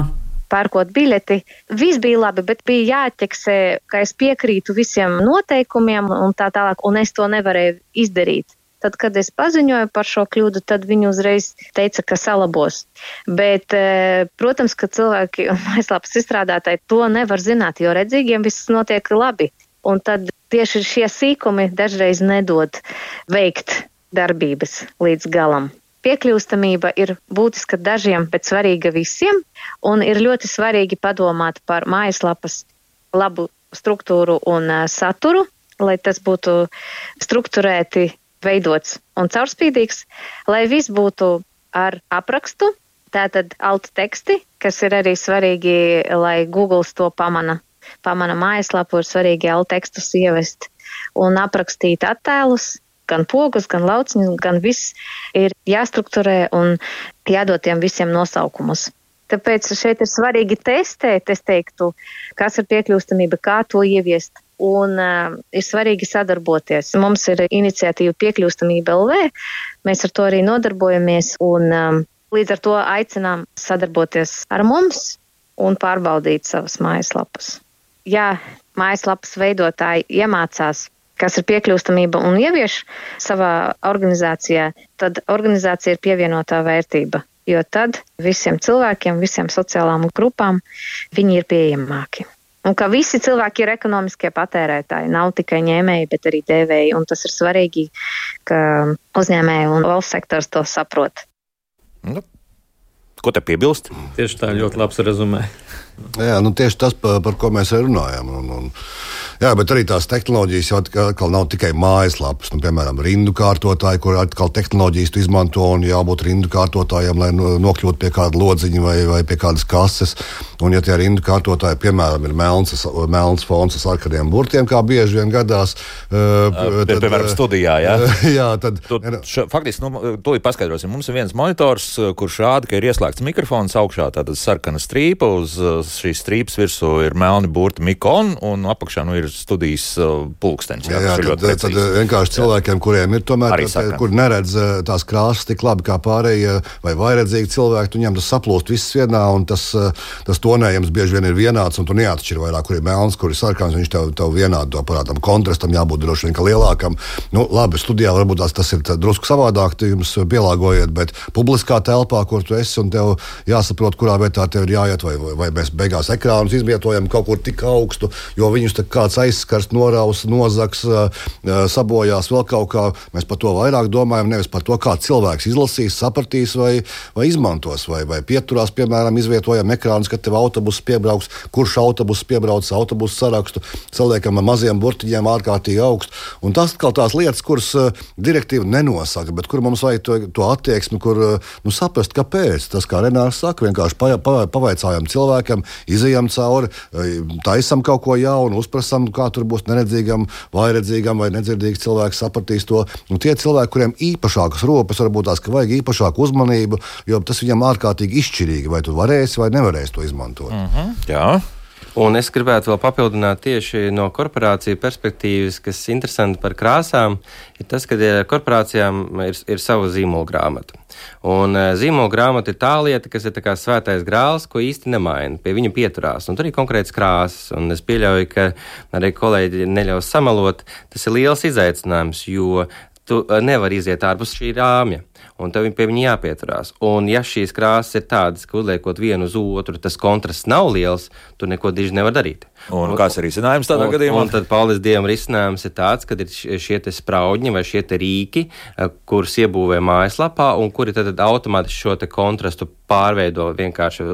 pērkot biļeti. Viss bija labi, bet bija jāķeksē, ka es piekrītu visiem noteikumiem un tā tālāk, un es to nevarēju izdarīt. Tad, kad es paziņoju par šo kļūdu, tad viņi uzreiz teica, ka salabos. Bet, e, protams, ka cilvēki un mājaslapas izstrādātāji to nevar zināt, jo redzīgiem viss notiek labi. Un tad tieši šie sīkumi dažreiz nedod veikt darbības līdz galam. Piekļūstamība ir būtiska dažiem, bet svarīga visiem, un ir ļoti svarīgi padomāt par mājaslapas labu struktūru un uh, saturu, lai tas būtu strukturēti, veidots un caurspīdīgs, lai viss būtu ar aprakstu, tātad alt teksti, kas ir arī svarīgi, lai Google to pamana. Pamana mājaslapu ir svarīgi alt tekstus ievest un aprakstīt attēlus, gan pogas, gan lauciņus, gan viss ir jāstrukturē un jādod tiem visiem nosaukumus. Tāpēc šeit ir svarīgi testēt, es teiktu, kas ir piekļūstamība, kā to ieviest. Un uh, ir svarīgi sadarboties. Mums ir iniciatīva Piekļūstamība LV. Mēs ar to arī nodarbojamies. Un, um, līdz ar to aicinām sadarboties ar mums un pārbaudīt savas mājaslapas. Ja mājaslapas veidotāji iemācās kas ir piekļūstamība un ievieš savā organizācijā, tad organizācija ir pievienotā vērtība. Jo tad visiem cilvēkiem, visiem sociālām grupām viņi ir pieejamāki. Un ka visi cilvēki ir ekonomiskie patērētāji, nav tikai ņēmēji, bet arī devēji. Un tas ir svarīgi, ka uzņēmēji un valsts sektors to saprot. Nu, ko te piebilst? Tieši tā ļoti labs rezumē. Jā, nu tieši tas, par, par ko mēs runājam. Un, un, Jā, bet arī tās tehnoloģijas jau atkal nav tikai mājaslapas. Nu, piemēram, rindu kārtotāji, kur atkal tehnoloģijas izmanto un jābūt rindu kārtotājiem, lai nokļūtu pie kāda lodziņa vai, vai pie kādas kases. Un, ja tie rindu kārtotāji, piemēram, ir melns, melns fons ar sarkaniem burtiem, kā bieži vien gadās, uh, tad, piemēram, studijā, jā, jā tad. Tu, š, faktiski, nu, to ir paskaidrosim. Mums ir viens monitors, kurš rāda, ka ir ieslēgts mikrofons augšā, tāda sarkana strīpa, uz šīs strīpas virsū ir melni burti mikon, un apakšā nu, ir studijas uh, pulkstenis. Jā, jā, jā tad, tad vienkārši cilvēkiem, kuriem ir tomēr tā, kur neredz uh, tās krāsas tik labi kā pārējie vai vairedzīgi cilvēki, viņiem tas saplūst viss vienā, un tas, uh, tas tonējums bieži vien ir vienāds, un tu neatšķir vairāk, kur ir melns, kur ir sarkans, viņš tev, tev vienādi to parādām. Kontrastam jābūt droši vien lielākam. Nu, labi, studijā varbūt tās, tas ir drusku savādāk, jums pielāgojiet, bet publiskā telpā, kur tu esi, un tev jāsaprot, kurā vietā tev ir jāiet, vai, vai mēs beigās ekrānus izvietojam kaut kur tik augstu, jo viņus kāds aizskars, noraus, nozags, sabojās vēl kaut kā. Mēs par to vairāk domājam, nevis par to, kā cilvēks izlasīs, sapratīs vai, vai izmantos, vai, vai pieturās, piemēram, izvietojam ekrānus, kad tev autobuss piebrauks, kurš autobuss piebrauc autobusu sarakstu, saliekam ar maziem burtiņiem ārkārtīgi augstu. Un tas ir tās lietas, kuras direktīva nenosaka, bet kur mums vajag to, to attieksmi, kur nu, saprast, kāpēc. Tas, kā Renārs saka, vienkārši pavaicājam cilvēkam, izējām cauri, taisam kaut ko jaunu, uzprasam, kā tur būs neredzīgam, vairedzīgam vai nedzirdīgam cilvēkam sapratīs to. Un tie cilvēki, kuriem īpašākas ropas, varbūt tās, ka vajag īpašāku uzmanību, jo tas viņam ārkārtīgi izšķirīgi, vai tu varēsi vai nevarēsi to izmantot. Mm -hmm, jā. Un es gribētu vēl papildināt tieši no korporāciju perspektīvas, kas ir interesanti par krāsām, ir tas, ka korporācijām ir, ir sava zīmola grāmata. Un eh, zīmola grāmata ir tā lieta, kas ir kā svētais grāls, ko īsti nemaina. Pie viņa pieturās. Un tur ir konkrēts krāsas. Un es pieļauju, ka arī kolēģi neļaus samalot. Tas ir liels izaicinājums, jo tu eh, nevari iziet ārpus šī rāmja un tev pie viņa jāpieturās. Un, ja šīs krāsas ir tādas, ka uzliekot vienu uz otru, tas kontrasts nav liels, tu neko diži nevar darīt. Un, kāds ir risinājums tādā un, gadījumā? Un tad Paulis Dievam risinājums ir tāds, ka ir šie spraudņi vai šie rīki, eh, kurus iebūvē mājaslapā, un kuri tad automātiski šo kontrastu pārveido vienkārši,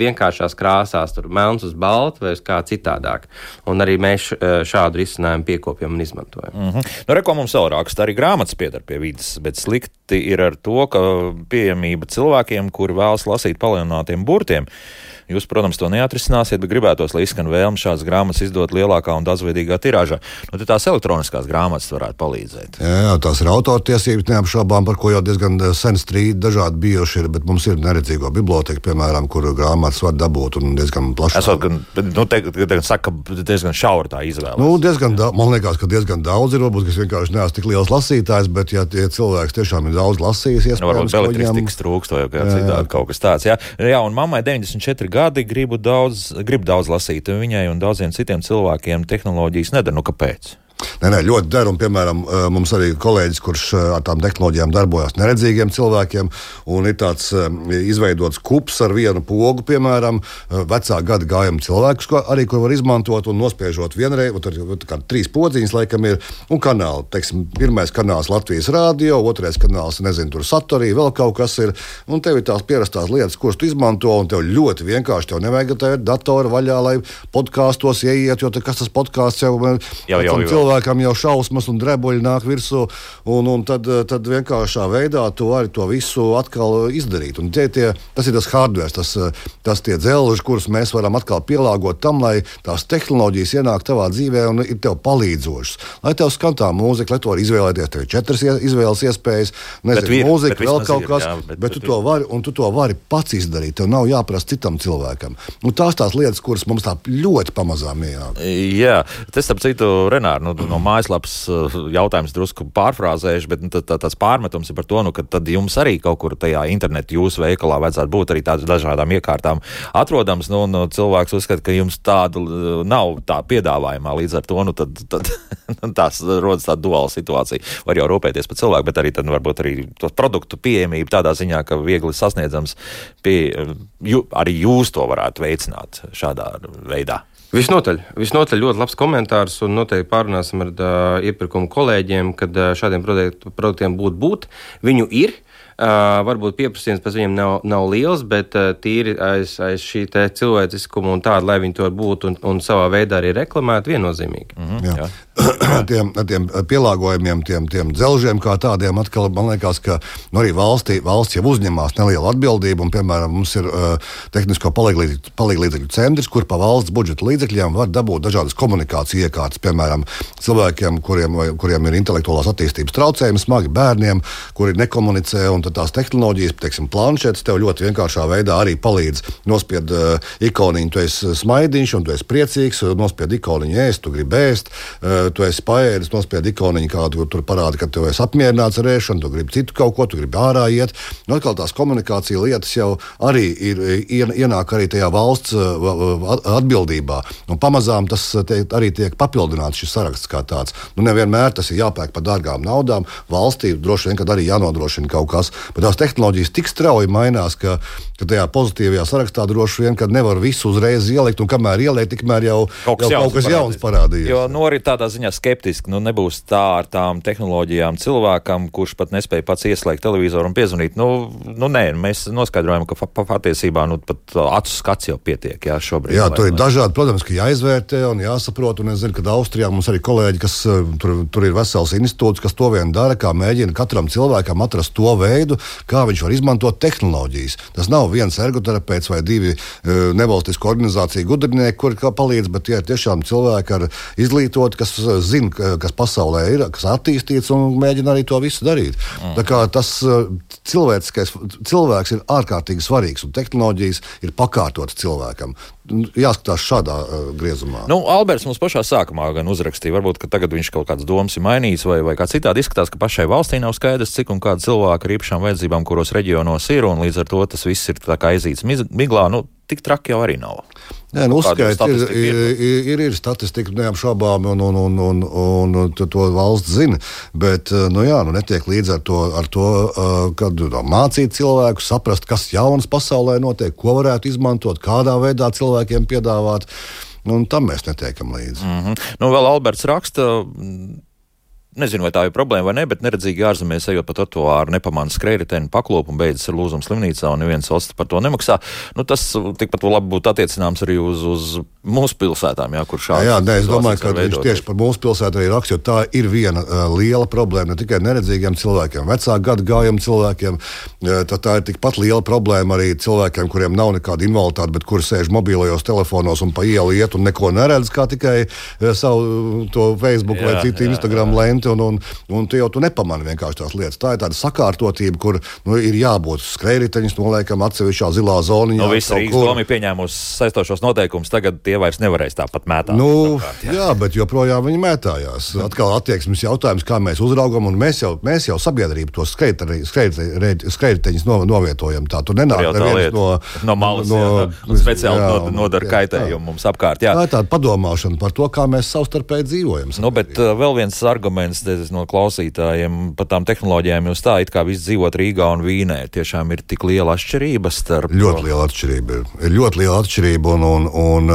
vienkāršās krāsās, tur melns uz baltu vai uz kā citādāk. Un arī mēs eh, šādu risinājumu piekopjam un izmantojam. Mm -hmm. nu, Reko mums vēl raksta, arī grāmatas piedar pie vidas, bet slikti ir ar to, ka pieejamība cilvēkiem, kuri vēlas lasīt palielinātiem burtiem, Jūs, protams, to neatrisināsiet, bet gribētos, lai izskan vēlme šādas grāmatas izdot lielākā un daudzveidīgā tirāžā. Nu, tās elektroniskās grāmatas varētu palīdzēt. Jā, jā tās ir autortiesības, neapšaubām, par ko jau diezgan eh, sen strīdi dažādi bijuši ir, bet mums ir neredzīgo biblioteka, piemēram, kur grāmatas var dabūt un diezgan plaši. Es gan, nu, te, saka, ka diezgan šaura tā izvēle. Nu, diezgan, da, man liekas, ka diezgan daudz ir, varbūt, kas vienkārši neesmu tik liels lasītājs, bet ja tie cilvēks tiešām ir daudz lasījis, iespējams, nu, varbūt elektristikas viņam... trūkst vai citādi kaut kas tāds. Jā, jā un mammai 94 gadi gribu daudz, grib daudz lasīt. Viņai un daudziem citiem cilvēkiem tehnoloģijas nedara. Nu, kāpēc? Nē, nē, ļoti der. Un, piemēram, mums arī kolēģis, kurš ar tām tehnoloģijām darbojas neredzīgiem cilvēkiem, un ir tāds izveidots kups ar vienu pogu, piemēram, vecā gada gājuma cilvēkus, ko arī kur var izmantot un nospiežot vienreiz, tur kā trīs podziņas, laikam ir, un kanāli. Teiksim, pirmais kanāls Latvijas rādio, otrais kanāls, nezinu, tur satorī, vēl kaut kas ir, un tev ir tās pierastās lietas, kuras tu izmanto, un tev ļoti vienkārši, tev nevajag tev datoru vaļā, lai podkāstos ieiet, jo kas tas podkāsts jau, jau cilvēkam jau šausmas un drebuļi nāk virsū, un, un tad, tad vienkāršā veidā tu vari to visu atkal izdarīt. Un tie, tie, tas ir tas hardware, tas, tas tie dzelži, kurus mēs varam atkal pielāgot tam, lai tās tehnoloģijas ienāk tavā dzīvē un ir tev palīdzošas. Lai tev skan tā mūzika, lai to var izvēlēties, tev ir četras izvēles iespējas, nezinu, vi, mūzika, vēl kaut ir, kas, jā, bet, bet, tu to vari, tu to vari pats izdarīt. Tev nav jāprasa citam cilvēkam. Un tās tās lietas, kuras mums tā ļoti pamazām ienāk. Jā, tas, starp citu, Renāri, nu, no mājaslapas uh, jautājums drusku pārfrāzējuši, bet nu, tā, tā, tāds pārmetums ir par to, nu, ka tad jums arī kaut kur tajā internetā jūsu veikalā vajadzētu būt arī tādām dažādām iekārtām atrodams. Nu, nu, cilvēks uzskata, ka jums tādu uh, nav tā piedāvājumā. Līdz ar to nu, tad, tad, tās rodas tāda duāla situācija. Var jau rūpēties par cilvēku, bet arī tad, varbūt arī to produktu pieejamību tādā ziņā, ka viegli sasniedzams, pie, ju, arī jūs to varētu veicināt šādā veidā. Visnotaļ, visnotaļ ļoti labs komentārs, un noteikti pārunāsim ar uh, iepirkumu kolēģiem, kad uh, šādiem produktiem būtu būt. Viņu ir, Uh, varbūt pieprasījums pēc viņiem nav, nav liels, bet uh, tīri aiz, aiz šī cilvēciskuma un tāda, lai viņi to būtu un, un savā veidā arī reklamētu, viennozīmīgi. Mm -hmm, jā. Jā. tiem, tiem pielāgojumiem, tiem, tiem dzelžiem, kā tādiem, atkal man liekas, ka nu, arī valstī, valsts jau uzņemās nelielu atbildību. Un, piemēram, mums ir uh, tehnisko palīdzību centrs, kur pa valsts budžeta līdzekļiem var dabūt dažādas komunikācijas iekārtas. Piemēram, cilvēkiem, kuriem, vai, kuriem ir intelektuālās attīstības traucējumi, smagi bērniem, kuri nekomunicē. Un tās tehnoloģijas, teiksim, planšetes tev ļoti vienkāršā veidā arī palīdz nospied uh, ikoniņu, tu esi smaidīgs un tu esi priecīgs, nospied ikoniņu ēst, tu gribi ēst. Uh, tu esi paēdis, nospied ikoniņu, kādu tur parāda, ka tu esi apmierināts ar ēšanu, tu gribi citu kaut ko, tu gribi ārā iet. Nu, atkal tās komunikācija lietas jau arī ir, ienāk arī tajā valsts atbildībā. Un pamazām tas te, arī tiek papildināts šis saraksts kā tāds. Nu, nevienmēr tas ir jāpērk par dārgām naudām. Valstī droši vien arī jānodrošina kaut kas, bet tās tehnoloģijas tik strauji mainās, ka, ka tajā pozitīvajā sarakstā droši vien nevar visu uzreiz ielikt, un kamēr ieliek, tikmēr jau kaut kas, jau kaut kas jauns parādījies. Jo norit tādā ziņā skeptiski. Nu, nebūs tā ar tām tehnoloģijām cilvēkam, kurš pat nespēja pats ieslēgt televizoru un piezvanīt. Nu, nu, nē, mēs noskaidrojam, ka patiesībā nu, pat acu skats jau pietiek. Jā, šobrīd, jā tur ir dažādi, protams, ka jāizvērtē un jāsaprot. Un es zinu, ka Austrijā mums arī kolēģi, kas eh, tur, tur ir vesels institūts, kas to vien dara, kā mēģina katram cilvēkam atrast to veidu, kā viņš var izmantot tehnoloģijas. Tas nav viens ergoterapeits vai divi uh, nevalstisku organizāciju gudrinieki, kuri palīdz, bet tie ir tiešām cilvēki ar izglītoti, kas zina, kas pasaulē ir, kas attīstīts, un mēģina arī to visu darīt. Mm. Tas uh, cilvēks ir ārkārtīgi svarīgs, un tehnoloģijas ir pakārtotas cilvēkam. Jāskatās šādā uh, griezumā. Nu, Alberts mums pašā sākumā gan uzrakstīja, varbūt tagad viņš kaut kādas domas ir mainījis, vai, vai kā citādi izskatās, ka pašai valstī nav skaidrs, cik un kāda cilvēka ar īpašām vajadzībām, kuros reģionos ir, un līdz ar to tas viss ir aizīts miglā. Nu, tik traki jau arī nav. Nē, nu, uzskaiti, ir, ir, ir, ir, statistika, neapšaubām, un, un, un, un, un, un to valsts zina. Bet nu, jā, nu, netiek līdz ar to, ar to kad nu, mācīt cilvēku, saprast, kas jaunas pasaulē notiek, ko varētu izmantot, kādā veidā cilvēkiem piedāvāt. Un tam mēs netiekam līdzi. Mm -hmm. nu, vēl Alberts raksta Nezinu, vai tā ir problēma vai nē, bet neredzīgi ārzemēs ejot pa trotuāru, nepamāna skrējēju paklopu un beidzas ar lūzumu slimnīcā, un neviens valsts par to nemaksā. Nu, tas tikpat labi būtu attiecināms arī uz, uz mūsu pilsētām, jā, kur šādi. Jā, nē, es domāju, ka viņš tieši par mūsu pilsētu arī raksta, jo tā ir viena uh, liela problēma ne tikai neredzīgiem cilvēkiem, vecāku gadu gājumu cilvēkiem. Uh, tā, ir tikpat liela problēma arī cilvēkiem, kuriem nav nekāda invaliditāte, bet kuri sēž mobilajos telefonos un pa ielu iet un neko neredz, kā tikai uh, savu to Facebook jā, vai citu jā, Instagram lentu elementi, un, un, un tu jau tu nepamani vienkārši tās lietas. Tā ir tāda sakārtotība, kur nu, ir jābūt skrējējiņš, noliekam atsevišķā zilā zonā. Nu, Visi Rīgas doma ir pieņēmusi saistošos noteikumus, tagad tie vairs nevarēs tāpat mētāt. Nu, tāpāt, jā. jā, bet joprojām viņi mētājās. Atkal attieksmes jautājums, kā mēs uzraugam, un mēs jau, mēs jau sabiedrību tos skrējējiņus no, novietojam. Tā tur nenāk neviens no, no malas, no, jā, no, speciāli jā, nod, nodara kaitējumu mums apkārt. Jā. Tā ir tāda padomāšana par to, kā mēs savstarpēji dzīvojam. Nu, bet uh, vēl viens arguments no klausītājiem par tām tehnoloģijām jūs tā, it kā viss dzīvot Rīgā un Vīnē. Tiešām ir tik liela atšķirība starp. Ļoti liela atšķirība. Ir, ir ļoti liela atšķirība. Un, un, un,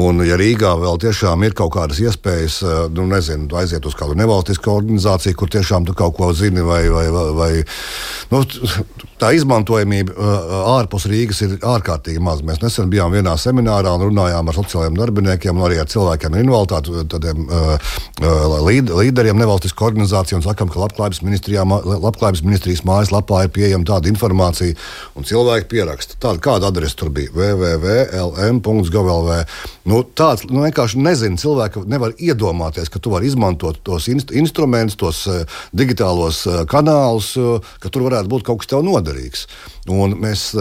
un, ja Rīgā vēl tiešām ir kaut kādas iespējas, nu, nezinu, aiziet uz kādu nevalstisku organizāciju, kur tiešām tu kaut ko zini, vai, vai, vai, Nu, tā izmantojamība ārpus Rīgas ir ārkārtīgi maza. Mēs nesen bijām vienā seminārā un runājām ar sociālajiem darbiniekiem un arī ar cilvēkiem ar invaliditāti, tādiem līd, līderiem nevalstisku organizāciju un sakām, ka labklājības, labklājības ministrijas mājaslapā ir pieejama tāda informācija un cilvēki pieraksta. Tāda, kāda adrese tur bija? www.lm.gov.lv. Nu, tāds nu, vienkārši nezinu, cilvēki nevar iedomāties, ka tu vari izmantot tos inst instrumentus, tos uh, digitālos uh, kanālus, uh, ka tur varētu būt kaut kas tev noderīgs. Un mēs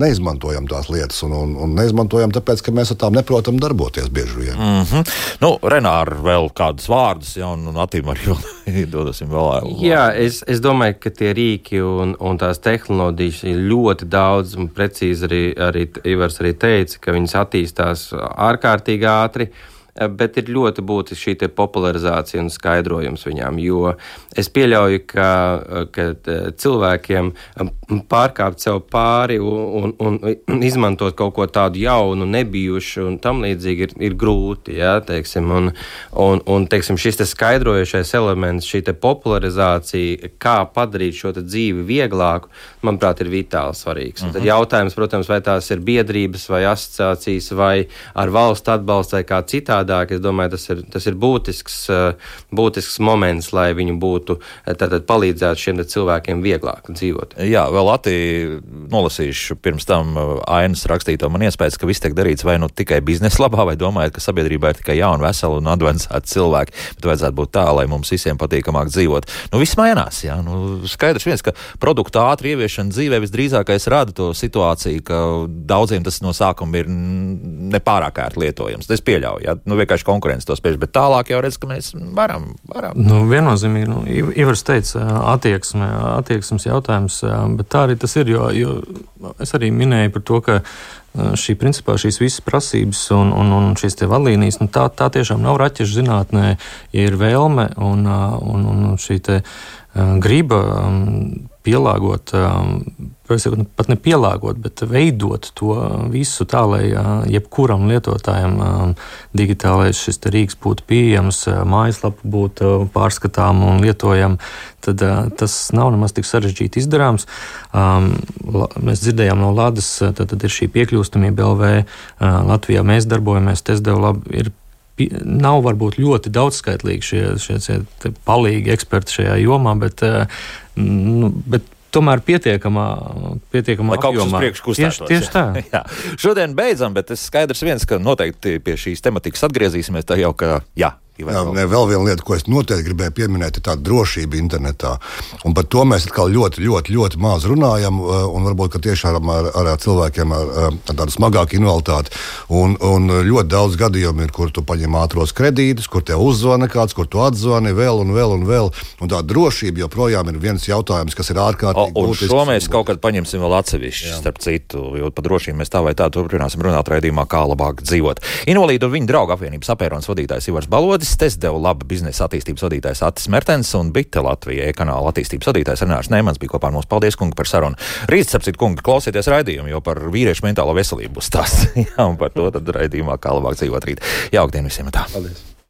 neizmantojam tās lietas, un, un, un neizmantojam tāpēc, ka mēs ar tām neprotam darboties bieži vien. Mm -hmm. nu, Renāri, vēl kādus vārdus, ja, un, un Atīm arī dodasim vēl. Jā, es, es domāju, ka tie rīki un, un tās tehnoloģijas ir ļoti daudz, un precīzi arī, arī Ivars arī teica, ka viņas attīstās ārkārtīgi ātri. Eh, bet ir ļoti būtiski šī popularizācija un skaidrojums viņām. Jo es pieļauju, ka, eh, ka eh, cilvēkiem pārkāpt sev pāri un, un, un izmantot kaut ko tādu jaunu, nebijušu un tam līdzīgi ir, ir grūti. Ja, teiksim, un, un, un teiksim, šis te skaidrojošais elements, šī popularizācija, kā padarīt šo dzīvi vieglāku, manuprāt, ir vitāli svarīgs. Mhm. Tad jautājums, protams, vai tās ir biedrības vai asociācijas vai ar valsts atbalstu vai kā citādi citādāk. Es domāju, tas ir, tas ir būtisks, eh, būtisks moments, lai viņi būtu eh, tātad palīdzētu šiem cilvēkiem vieglāk dzīvot. Jā, vēl Latviju nolasīšu pirms tam eh, ainas rakstīto man iespējas, ka viss tiek darīts vai nu tikai biznesa labā, vai domājat, ka sabiedrībā ir tikai jauni, veseli un advancēti cilvēki, bet vajadzētu būt tā, lai mums visiem patīkamāk dzīvot. Nu, viss mainās, jā. Nu, skaidrs viens, ka produktu ātri ieviešana dzīvē visdrīzākais rada to situāciju, ka daudziem tas no sākuma ir nepārāk ērti lietojams. Es pieļauju, jā nu, vienkārši konkurence to spēj. Bet tālāk jau redz, ka mēs varam. varam. Nu, viennozīmīgi, nu, Ivars teica, attieksme, attieksmes jautājums, bet tā arī tas ir. Jo, jo es arī minēju par to, ka šī, principā, šīs visas prasības un, un, un šīs vadlīnijas, nu, tā, tā tiešām nav raķešu zinātnē, ir vēlme un, un, un šī griba pielāgot, pat ne pielāgot, bet veidot to visu tā, lai jebkuram lietotājam digitālais šis rīks būtu pieejams, mājaslapa būtu pārskatām un lietojama, tad tas nav nemaz tik sarežģīti izdarāms. Mēs dzirdējām no tad, tad ir šī piekļūstamība LV. Latvijā mēs darbojamies, TestDev ir nav varbūt ļoti daudzskaitlīgi šie, šie, šie palīgi eksperti šajā jomā, bet nu, bet tomēr pietiekamā, pietiekamā Lai kaut kas uz priekšu kustētos. Tieši, tieši tā. jā. Šodien beidzam, bet es skaidrs viens, ka noteikti pie šīs tematikas atgriezīsimies. Tā jau, ka jā, Jā, ne, vēl viena lieta, ko es noteikti gribēju pieminēt, ir tāda drošība internetā. Un par to mēs ļoti, ļoti, ļoti maz runājam. Eh, un varbūt tiešām ar, ar, ar cilvēkiem ar, eh, ar tādu smagāku invaliditāti. Un, un ļoti daudz gadījumu ir, kur tu paņem ātros kredītus, kur te uzzvana kāds, kur tu atzvani vēl un vēl un vēl. Un tā drošība joprojām ir viens jautājums, kas ir ārkārtīgi būtisks. Šo mēs kaut kad paņemsim vēl atsevišķi, starp citu, jo par drošību mēs tā vai tā turpināsim runāt raidījumā, kā labāk dzīvot. Invalīdu un viņa draugu apvienības apēronas vadītājs Ivars Balodis. Test deva laba biznesa attīstības vadītājs Atis Mertens un Bita Latvija e-kanāla attīstības vadītājs Renārs Neimans bija kopā ar mums. Paldies, kungi, par sarunu. Rīt, sapcīt, kungi, klausieties raidījumu, jo par vīriešu mentālo veselību būs stāsts. Jā, un par to tad raidījumā, kā labāk dzīvot rīt. Jauktdien visiem! Tā. Paldies!